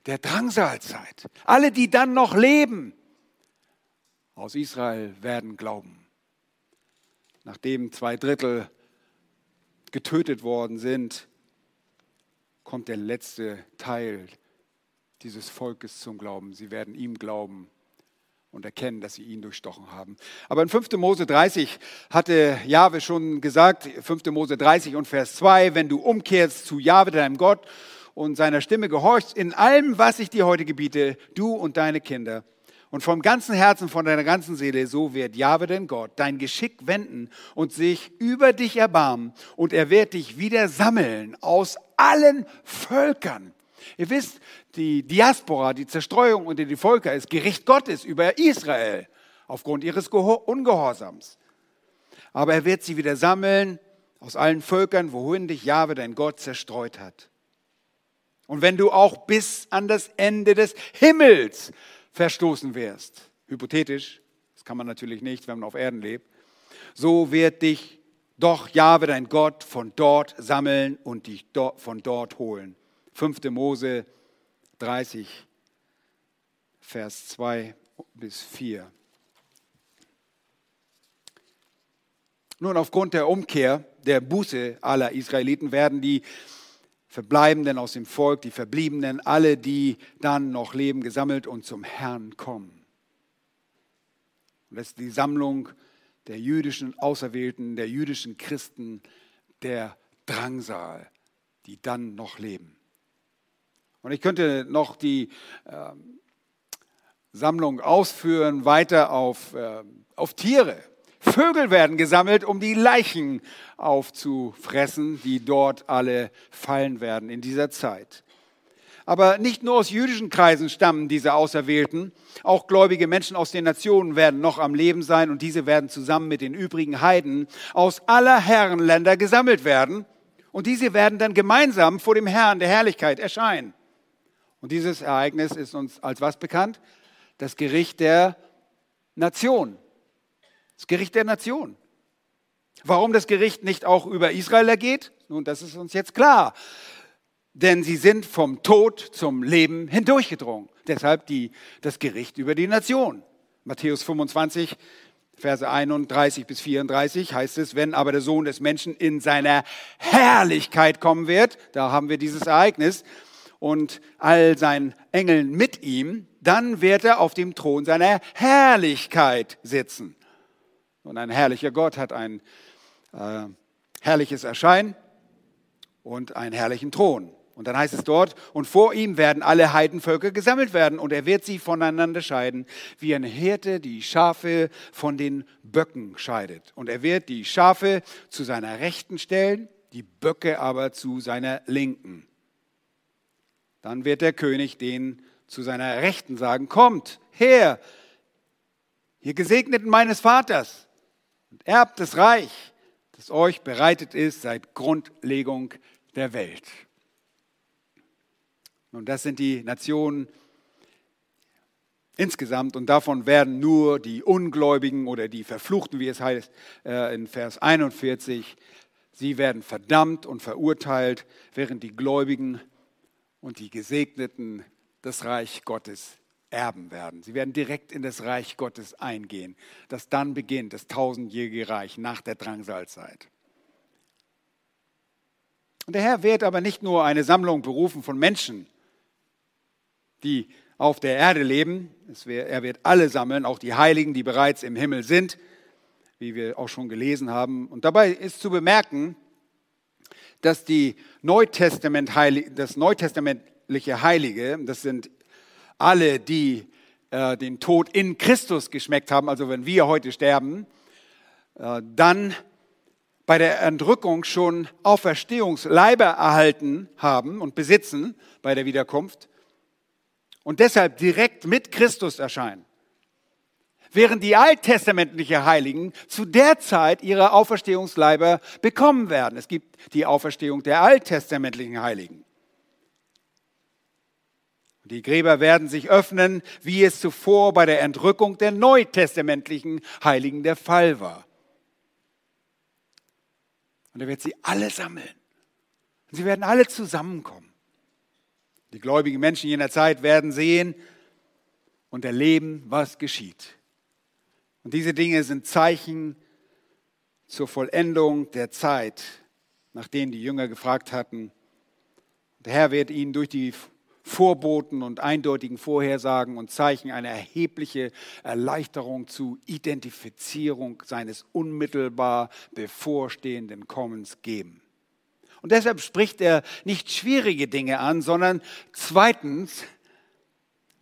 der Drangsalzeit. Alle, die dann noch leben aus Israel, werden glauben. Nachdem zwei Drittel getötet worden sind, kommt der letzte Teil dieses Volkes zum Glauben. Sie werden ihm glauben und erkennen, dass sie ihn durchstochen haben. Aber in 5. Mose 30 hatte Jahwe schon gesagt, 5. Mose 30 und Vers 2, wenn du umkehrst zu Jahwe, deinem Gott, und seiner Stimme gehorchst in allem, was ich dir heute gebiete, du und deine Kinder, und vom ganzen Herzen, von deiner ganzen Seele, so wird Jahwe, dein Gott, dein Geschick wenden und sich über dich erbarmen, und er wird dich wieder sammeln aus allen Völkern Ihr wisst, die Diaspora, die Zerstreuung unter die Völker ist Gericht Gottes über Israel aufgrund ihres Ungehorsams. Aber er wird sie wieder sammeln aus allen Völkern, wohin dich Jahwe, dein Gott, zerstreut hat. Und wenn du auch bis an das Ende des Himmels verstoßen wirst, hypothetisch, das kann man natürlich nicht, wenn man auf Erden lebt, so wird dich doch Jahwe, dein Gott, von dort sammeln und dich von dort holen. 5. Mose 30, Vers 2 bis 4. Nun, aufgrund der Umkehr, der Buße aller Israeliten werden die Verbleibenden aus dem Volk, die Verbliebenen, alle, die dann noch leben, gesammelt und zum Herrn kommen. Und das ist die Sammlung der jüdischen Auserwählten, der jüdischen Christen, der Drangsal, die dann noch leben. Und ich könnte noch die äh, Sammlung ausführen, weiter auf, äh, auf Tiere. Vögel werden gesammelt, um die Leichen aufzufressen, die dort alle fallen werden in dieser Zeit. Aber nicht nur aus jüdischen Kreisen stammen diese Auserwählten, auch gläubige Menschen aus den Nationen werden noch am Leben sein und diese werden zusammen mit den übrigen Heiden aus aller Herrenländer gesammelt werden und diese werden dann gemeinsam vor dem Herrn der Herrlichkeit erscheinen. Und dieses Ereignis ist uns als was bekannt? Das Gericht der Nation. Das Gericht der Nation. Warum das Gericht nicht auch über Israel ergeht? Nun, das ist uns jetzt klar. Denn sie sind vom Tod zum Leben hindurchgedrungen. Deshalb die, das Gericht über die Nation. Matthäus 25, Verse 31 bis 34 heißt es, wenn aber der Sohn des Menschen in seiner Herrlichkeit kommen wird, da haben wir dieses Ereignis, und all seinen Engeln mit ihm, dann wird er auf dem Thron seiner Herrlichkeit sitzen. Und ein herrlicher Gott hat ein äh, herrliches Erscheinen und einen herrlichen Thron. Und dann heißt es dort, und vor ihm werden alle Heidenvölker gesammelt werden und er wird sie voneinander scheiden, wie ein Hirte die Schafe von den Böcken scheidet. Und er wird die Schafe zu seiner Rechten stellen, die Böcke aber zu seiner Linken. Dann wird der König den zu seiner Rechten sagen, kommt her, ihr Gesegneten meines Vaters, und erbt das Reich, das euch bereitet ist seit Grundlegung der Welt. Und das sind die Nationen insgesamt und davon werden nur die Ungläubigen oder die Verfluchten, wie es heißt äh, in Vers 41, sie werden verdammt und verurteilt, während die Gläubigen und die Gesegneten das Reich Gottes erben werden. Sie werden direkt in das Reich Gottes eingehen, das dann beginnt, das tausendjährige Reich nach der Drangsalzeit. Und der Herr wird aber nicht nur eine Sammlung berufen von Menschen, die auf der Erde leben, er wird alle sammeln, auch die Heiligen, die bereits im Himmel sind, wie wir auch schon gelesen haben. Und dabei ist zu bemerken, dass die Neutestament das neutestamentliche Heilige, das sind alle, die äh, den Tod in Christus geschmeckt haben, also wenn wir heute sterben, äh, dann bei der Entrückung schon Auferstehungsleiber erhalten haben und besitzen bei der Wiederkunft und deshalb direkt mit Christus erscheinen. Während die alttestamentlichen Heiligen zu der Zeit ihre Auferstehungsleiber bekommen werden. Es gibt die Auferstehung der alttestamentlichen Heiligen. Die Gräber werden sich öffnen, wie es zuvor bei der Entrückung der neutestamentlichen Heiligen der Fall war. Und er wird sie alle sammeln. Und sie werden alle zusammenkommen. Die gläubigen Menschen jener Zeit werden sehen und erleben, was geschieht. Und diese Dinge sind Zeichen zur Vollendung der Zeit, nach denen die Jünger gefragt hatten. Der Herr wird ihnen durch die Vorboten und eindeutigen Vorhersagen und Zeichen eine erhebliche Erleichterung zu Identifizierung seines unmittelbar bevorstehenden Kommens geben. Und deshalb spricht er nicht schwierige Dinge an, sondern zweitens,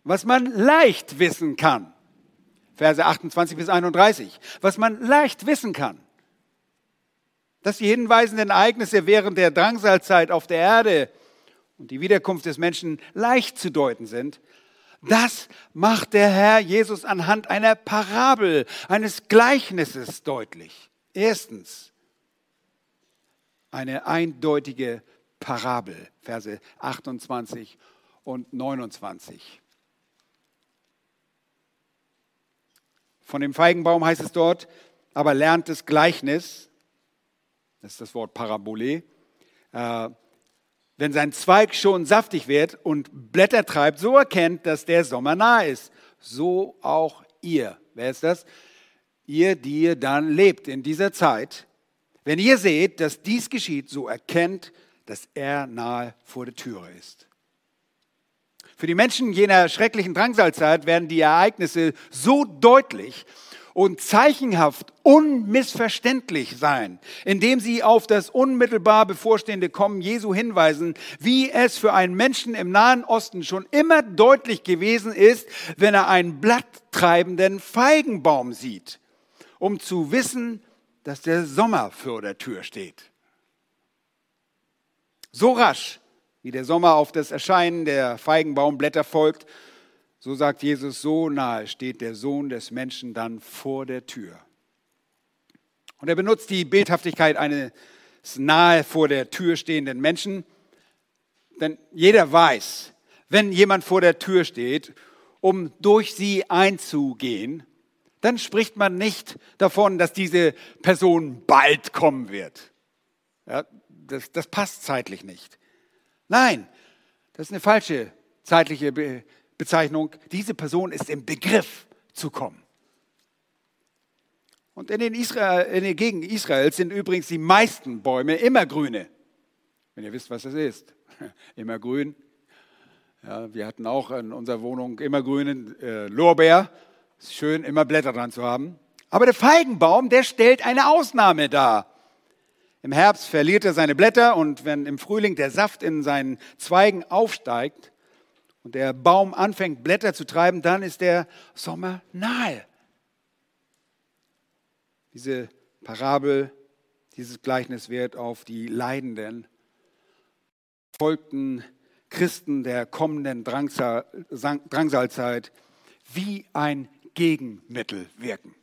was man leicht wissen kann. Verse 28 bis 31. Was man leicht wissen kann. Dass die hinweisenden Ereignisse während der Drangsalzeit auf der Erde und die Wiederkunft des Menschen leicht zu deuten sind, das macht der Herr Jesus anhand einer Parabel, eines Gleichnisses deutlich. Erstens, eine eindeutige Parabel, Verse 28 und 29. Von dem Feigenbaum heißt es dort, aber lernt das Gleichnis, das ist das Wort Parabole, äh, wenn sein Zweig schon saftig wird und Blätter treibt, so erkennt, dass der Sommer nahe ist. So auch ihr. Wer ist das? Ihr, die ihr dann lebt in dieser Zeit. Wenn ihr seht, dass dies geschieht, so erkennt, dass er nahe vor der Türe ist. Für die Menschen jener schrecklichen Drangsalzeit werden die Ereignisse so deutlich, und zeichenhaft unmissverständlich sein, indem sie auf das unmittelbar bevorstehende Kommen Jesu hinweisen, wie es für einen Menschen im Nahen Osten schon immer deutlich gewesen ist, wenn er einen blatttreibenden Feigenbaum sieht, um zu wissen, dass der Sommer vor der Tür steht. So rasch, wie der Sommer auf das Erscheinen der Feigenbaumblätter folgt, so sagt Jesus, so nahe steht der Sohn des Menschen dann vor der Tür. Und er benutzt die Bildhaftigkeit eines nahe vor der Tür stehenden Menschen, denn jeder weiß, wenn jemand vor der Tür steht, um durch sie einzugehen, dann spricht man nicht davon, dass diese Person bald kommen wird. Ja, das, das passt zeitlich nicht. Nein, das ist eine falsche zeitliche Bezeichnung, diese Person ist im Begriff zu kommen. Und in den, Israel, in den Gegenden Israels sind übrigens die meisten Bäume immer grüne. Wenn ihr wisst, was das ist. [laughs] Immer grün. Ja, wir hatten auch in unserer Wohnung immer grünen äh, Lorbeer. Ist schön, immer Blätter dran zu haben. Aber der Feigenbaum, der stellt eine Ausnahme dar. Im Herbst verliert er seine Blätter und wenn im Frühling der Saft in seinen Zweigen aufsteigt, und der Baum anfängt Blätter zu treiben, dann ist der Sommer nahe. Diese Parabel, dieses Gleichnis wird auf die leidenden, folgten Christen der kommenden Drangsal, Drangsalzeit wie ein Gegenmittel wirken.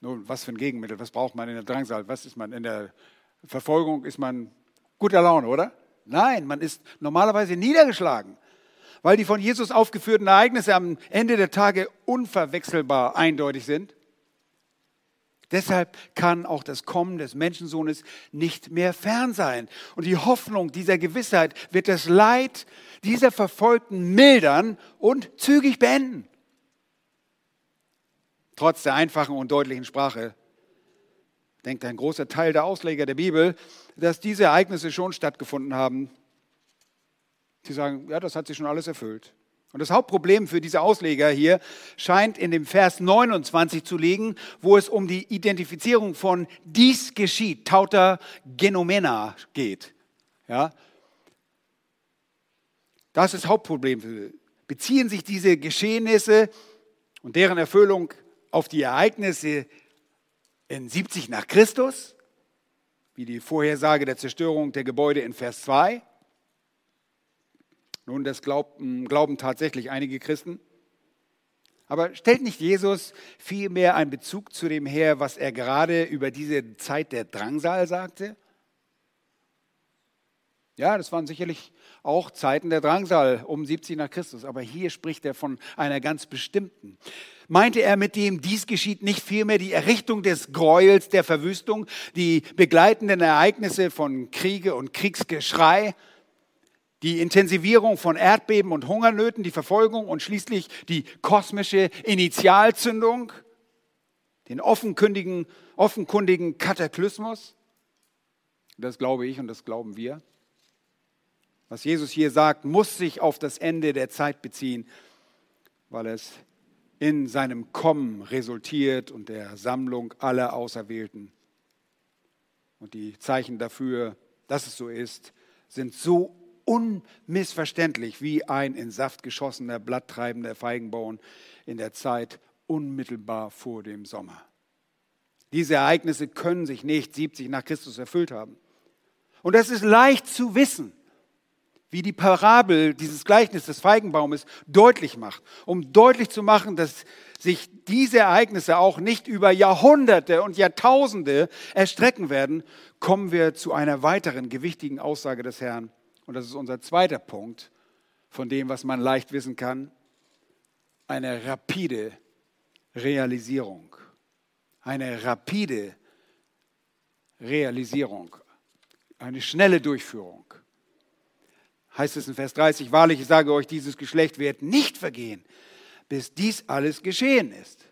Nun, was für ein Gegenmittel? Was braucht man in der Drangsal? Was ist man in der Verfolgung? Ist man guter Laune, oder? Nein, man ist normalerweise niedergeschlagen, weil die von Jesus aufgeführten Ereignisse am Ende der Tage unverwechselbar eindeutig sind. Deshalb kann auch das Kommen des Menschensohnes nicht mehr fern sein. Und die Hoffnung dieser Gewissheit wird das Leid dieser Verfolgten mildern und zügig beenden. Trotz der einfachen und deutlichen Sprache denkt ein großer Teil der Ausleger der Bibel, dass diese Ereignisse schon stattgefunden haben. Sie sagen, ja, das hat sich schon alles erfüllt. Und das Hauptproblem für diese Ausleger hier scheint in dem Vers 29 zu liegen, wo es um die Identifizierung von dies geschieht, tauta genomena geht. Ja? Das ist das Hauptproblem. Beziehen sich diese Geschehnisse und deren Erfüllung auf die Ereignisse in 70 nach Christus, wie die Vorhersage der Zerstörung der Gebäude in Vers 2? Nun, das glauben, glauben tatsächlich einige Christen. Aber stellt nicht Jesus vielmehr einen Bezug zu dem her, was er gerade über diese Zeit der Drangsal sagte? Ja, das waren sicherlich auch Zeiten der Drangsal um 70 nach Christus, aber hier spricht er von einer ganz bestimmten. Meinte er mit dem, dies geschieht nicht vielmehr die Errichtung des Gräuels, der Verwüstung, die begleitenden Ereignisse von Kriege und Kriegsgeschrei, die Intensivierung von Erdbeben und Hungernöten, die Verfolgung und schließlich die kosmische Initialzündung, den offenkundigen, offenkundigen Kataklysmus. Das glaube ich und das glauben wir. Was Jesus hier sagt, muss sich auf das Ende der Zeit beziehen, weil es in seinem Kommen resultiert und der Sammlung aller Auserwählten. Und die Zeichen dafür, dass es so ist, sind so unmissverständlich wie ein in Saft geschossener, blatttreibender Feigenbaum in der Zeit unmittelbar vor dem Sommer. Diese Ereignisse können sich nicht 70 nach Christus erfüllt haben. Und das ist leicht zu wissen, wie die Parabel dieses Gleichnis des Feigenbaumes deutlich macht, um deutlich zu machen, dass sich diese Ereignisse auch nicht über Jahrhunderte und Jahrtausende erstrecken werden, kommen wir zu einer weiteren gewichtigen Aussage des Herrn und das ist unser zweiter Punkt von dem, was man leicht wissen kann, eine rapide Realisierung. Eine rapide Realisierung. Eine schnelle Durchführung. Heißt es in Vers 30, wahrlich, ich sage euch, dieses Geschlecht wird nicht vergehen, bis dies alles geschehen ist.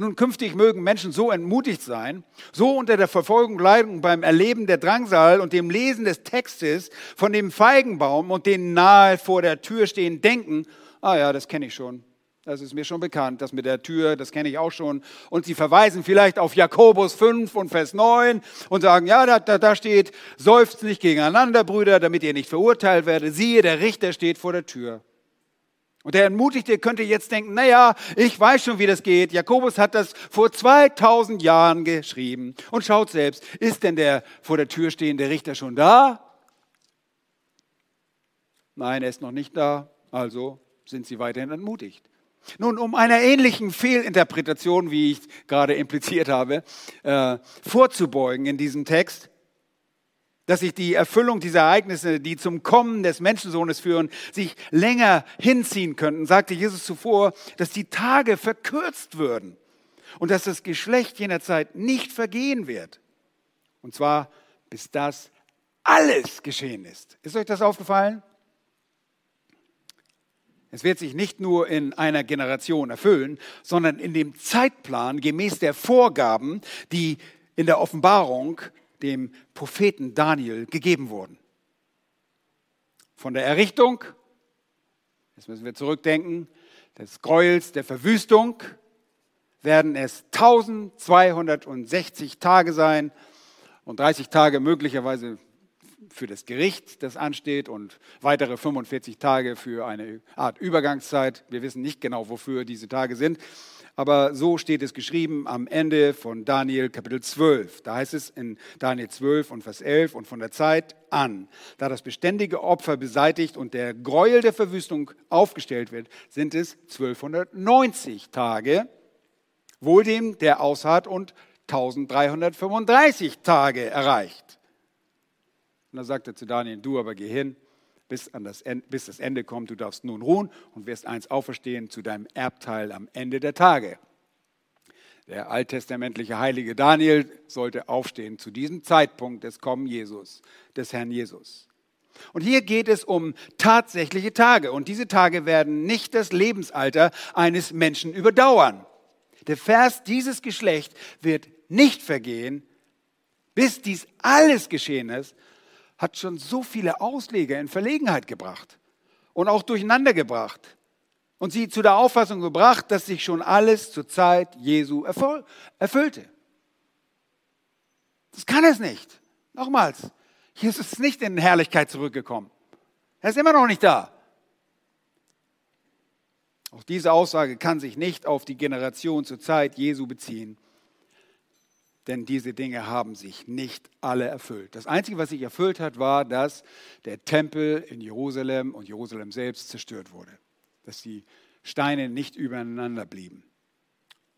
Nun, künftig mögen Menschen so entmutigt sein, so unter der Verfolgung leiden beim Erleben der Drangsal und dem Lesen des Textes von dem Feigenbaum und den nahe vor der Tür stehen, denken, ah ja, das kenne ich schon. Das ist mir schon bekannt, das mit der Tür, das kenne ich auch schon. Und sie verweisen vielleicht auf Jakobus 5 und Vers 9 und sagen, ja, da, da, da steht, seufzt nicht gegeneinander, Brüder, damit ihr nicht verurteilt werdet. Siehe, der Richter steht vor der Tür. Und der Entmutigte könnte jetzt denken, naja, ich weiß schon, wie das geht. Jakobus hat das vor 2000 Jahren geschrieben. Und schaut selbst, ist denn der vor der Tür stehende Richter schon da? Nein, er ist noch nicht da. Also sind sie weiterhin entmutigt. Nun, um einer ähnlichen Fehlinterpretation, wie ich gerade impliziert habe, äh, vorzubeugen in diesem Text, dass sich die Erfüllung dieser Ereignisse, die zum Kommen des Menschensohnes führen, sich länger hinziehen könnten, sagte Jesus zuvor, dass die Tage verkürzt würden und dass das Geschlecht jener Zeit nicht vergehen wird. Und zwar bis das alles geschehen ist. Ist euch das aufgefallen? Es wird sich nicht nur in einer Generation erfüllen, sondern in dem Zeitplan gemäß der Vorgaben, die in der Offenbarung dem Propheten Daniel gegeben wurden. Von der Errichtung, jetzt müssen wir zurückdenken, des Gräuels, der Verwüstung, werden es 1260 Tage sein und 30 Tage möglicherweise für das Gericht, das ansteht, und weitere 45 Tage für eine Art Übergangszeit. Wir wissen nicht genau, wofür diese Tage sind aber so steht es geschrieben am Ende von Daniel Kapitel 12. Da heißt es in Daniel 12 und Vers 11 und von der Zeit an, da das beständige Opfer beseitigt und der Gräuel der Verwüstung aufgestellt wird, sind es 1290 Tage, wohl dem, der ausharrt und 1335 Tage erreicht. Und da sagt er zu Daniel, du aber geh hin, bis, an das Ende, bis das Ende kommt. Du darfst nun ruhen und wirst eins auferstehen zu deinem Erbteil am Ende der Tage. Der alttestamentliche heilige Daniel sollte aufstehen zu diesem Zeitpunkt des Kommen Jesus, des Herrn Jesus. Und hier geht es um tatsächliche Tage. Und diese Tage werden nicht das Lebensalter eines Menschen überdauern. Der Vers, dieses Geschlecht wird nicht vergehen, bis dies alles geschehen ist, hat schon so viele Ausleger in Verlegenheit gebracht. und auch durcheinander gebracht und sie zu der Auffassung gebracht, dass sich schon alles zur Zeit Jesu erfüllte. Das kann es nicht. Nochmals, Jesus ist nicht in Herrlichkeit zurückgekommen. Er ist immer noch nicht da. Auch diese Aussage kann sich nicht auf die Generation zur Zeit Jesu beziehen, denn diese Dinge haben sich nicht alle erfüllt. Das Einzige, was sich erfüllt hat, war, dass der Tempel in Jerusalem und Jerusalem selbst zerstört wurde, dass die Steine nicht übereinander blieben.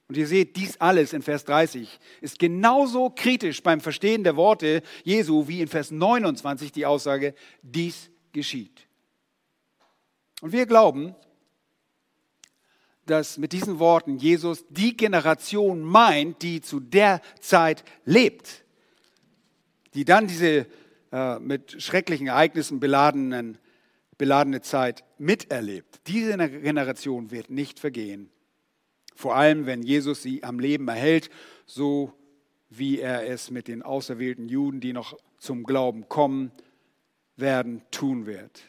Und ihr seht, dies alles in Vers 30 ist genauso kritisch beim Verstehen der Worte Jesu wie in Vers 29 die Aussage, dies geschieht. Und wir glauben, dass mit diesen Worten Jesus die Generation meint, die zu der Zeit lebt, die dann diese äh, mit schrecklichen Ereignissen beladenen, beladene Zeit miterlebt. Diese Generation wird nicht vergehen. Vor allem, wenn Jesus sie am Leben erhält, so wie er es mit den auserwählten Juden, die noch zum Glauben kommen werden, tun wird.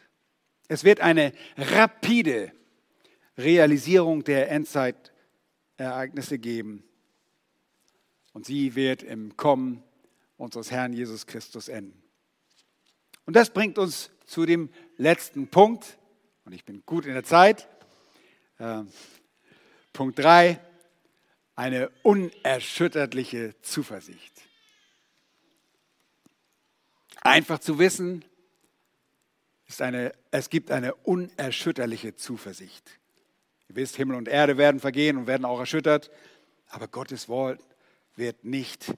Es wird eine rapide Realisierung der Endzeitereignisse geben. Und sie wird im Kommen unseres Herrn Jesus Christus enden. Und das bringt uns zu dem letzten Punkt. Und ich bin gut in der Zeit. Äh, Punkt 3. Eine unerschütterliche Zuversicht. Einfach zu wissen, ist eine, es gibt eine unerschütterliche Zuversicht. Ihr wisst, Himmel und Erde werden vergehen und werden auch erschüttert, aber Gottes Wort wird nicht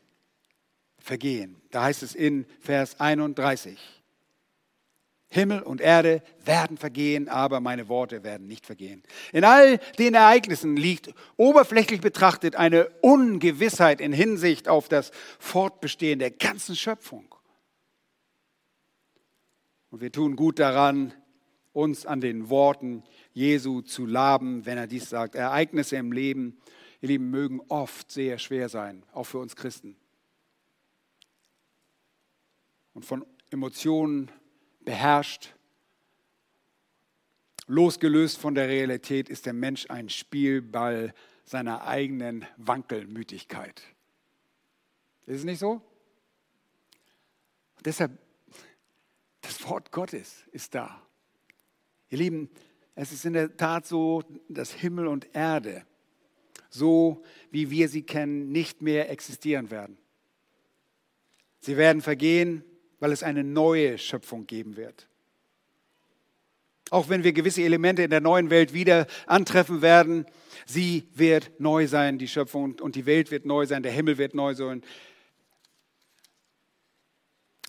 vergehen. Da heißt es in Vers 31. Himmel und Erde werden vergehen, aber meine Worte werden nicht vergehen. In all den Ereignissen liegt oberflächlich betrachtet eine Ungewissheit in Hinsicht auf das Fortbestehen der ganzen Schöpfung. Und wir tun gut daran, uns an den Worten Jesu zu laben, wenn er dies sagt. Ereignisse im Leben, ihr Lieben, mögen oft sehr schwer sein, auch für uns Christen. Und von Emotionen beherrscht, losgelöst von der Realität, ist der Mensch ein Spielball seiner eigenen Wankelmütigkeit. Ist es nicht so? Und deshalb, das Wort Gottes ist da. Ihr Lieben, es ist in der Tat so, dass Himmel und Erde, so wie wir sie kennen, nicht mehr existieren werden. Sie werden vergehen, weil es eine neue Schöpfung geben wird. Auch wenn wir gewisse Elemente in der neuen Welt wieder antreffen werden, sie wird neu sein, die Schöpfung, und die Welt wird neu sein, der Himmel wird neu sein.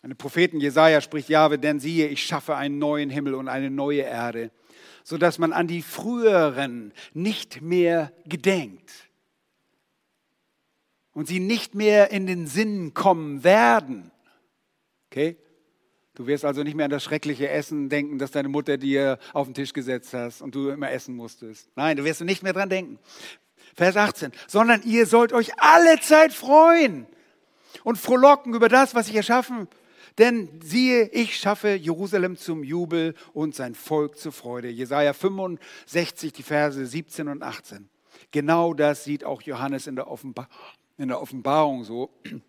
Ein Propheten Jesaja spricht Jahwe, denn siehe, ich schaffe einen neuen Himmel und eine neue Erde sodass man an die früheren nicht mehr gedenkt und sie nicht mehr in den Sinn kommen werden. Okay? Du wirst also nicht mehr an das schreckliche Essen denken, das deine Mutter dir auf den Tisch gesetzt hast und du immer essen musstest. Nein, du wirst nicht mehr dran denken. Vers 18, sondern ihr sollt euch alle Zeit freuen und frohlocken über das, was ich erschaffen denn siehe, ich schaffe Jerusalem zum Jubel und sein Volk zur Freude. Jesaja 65, die Verse 17 und 18. Genau das sieht auch Johannes in der, Offenbar in der Offenbarung so. [clears throat]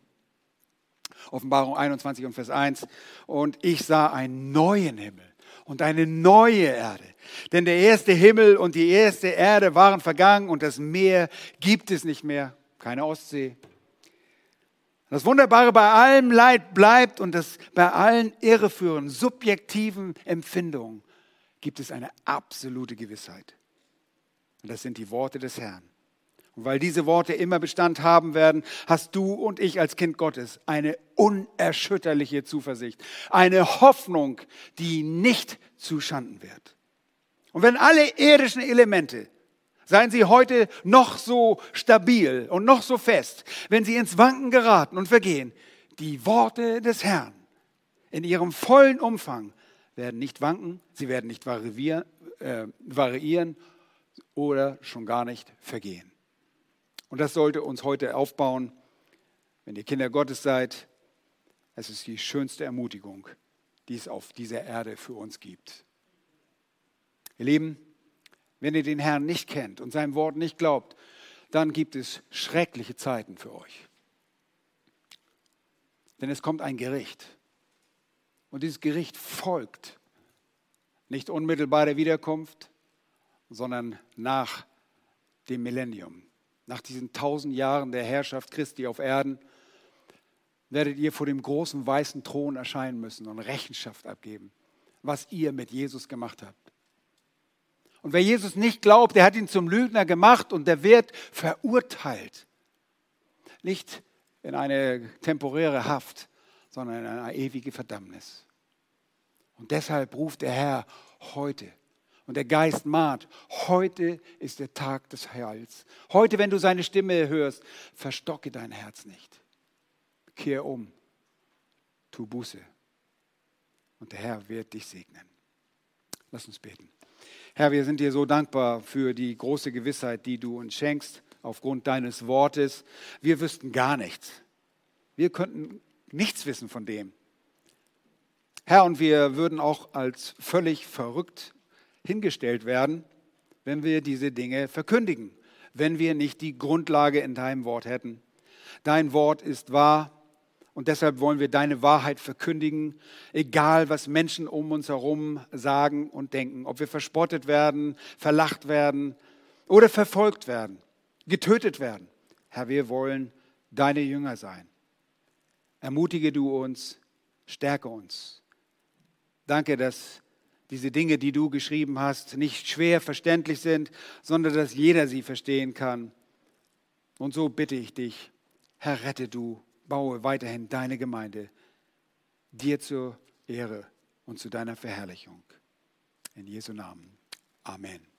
Offenbarung 21 und Vers 1. Und ich sah einen neuen Himmel und eine neue Erde. Denn der erste Himmel und die erste Erde waren vergangen und das Meer gibt es nicht mehr. Keine Ostsee, das Wunderbare bei allem Leid bleibt und das bei allen irreführenden, subjektiven Empfindungen gibt es eine absolute Gewissheit. Und das sind die Worte des Herrn. Und weil diese Worte immer Bestand haben werden, hast du und ich als Kind Gottes eine unerschütterliche Zuversicht, eine Hoffnung, die nicht zuschanden wird. Und wenn alle irdischen Elemente Seien Sie heute noch so stabil und noch so fest, wenn Sie ins Wanken geraten und vergehen. Die Worte des Herrn in ihrem vollen Umfang werden nicht wanken, sie werden nicht variieren, äh, variieren oder schon gar nicht vergehen. Und das sollte uns heute aufbauen, wenn ihr Kinder Gottes seid. Es ist die schönste Ermutigung, die es auf dieser Erde für uns gibt. Ihr Lieben, wenn ihr den Herrn nicht kennt und sein Wort nicht glaubt, dann gibt es schreckliche Zeiten für euch. Denn es kommt ein Gericht. Und dieses Gericht folgt nicht unmittelbar der Wiederkunft, sondern nach dem Millennium. Nach diesen tausend Jahren der Herrschaft Christi auf Erden werdet ihr vor dem großen weißen Thron erscheinen müssen und Rechenschaft abgeben, was ihr mit Jesus gemacht habt. Und wer Jesus nicht glaubt, der hat ihn zum Lügner gemacht und der wird verurteilt. Nicht in eine temporäre Haft, sondern in eine ewige Verdammnis. Und deshalb ruft der Herr heute. Und der Geist mahnt, heute ist der Tag des Heils. Heute, wenn du seine Stimme hörst, verstocke dein Herz nicht. Kehr um, tu Buße. Und der Herr wird dich segnen. Lass uns beten. Herr, wir sind dir so dankbar für die große Gewissheit, die du uns schenkst aufgrund deines Wortes. Wir wüssten gar nichts. Wir könnten nichts wissen von dem. Herr, und wir würden auch als völlig verrückt hingestellt werden, wenn wir diese Dinge verkündigen, wenn wir nicht die Grundlage in deinem Wort hätten. Dein Wort ist wahr und deshalb wollen wir deine Wahrheit verkündigen, egal was Menschen um uns herum sagen und denken. Ob wir verspottet werden, verlacht werden oder verfolgt werden, getötet werden. Herr, wir wollen deine Jünger sein. Ermutige du uns, stärke uns. Danke, dass diese Dinge, die du geschrieben hast, nicht schwer verständlich sind, sondern dass jeder sie verstehen kann. Und so bitte ich dich, Herr, rette du baue weiterhin deine Gemeinde dir zur Ehre und zu deiner Verherrlichung. In Jesu Namen. Amen.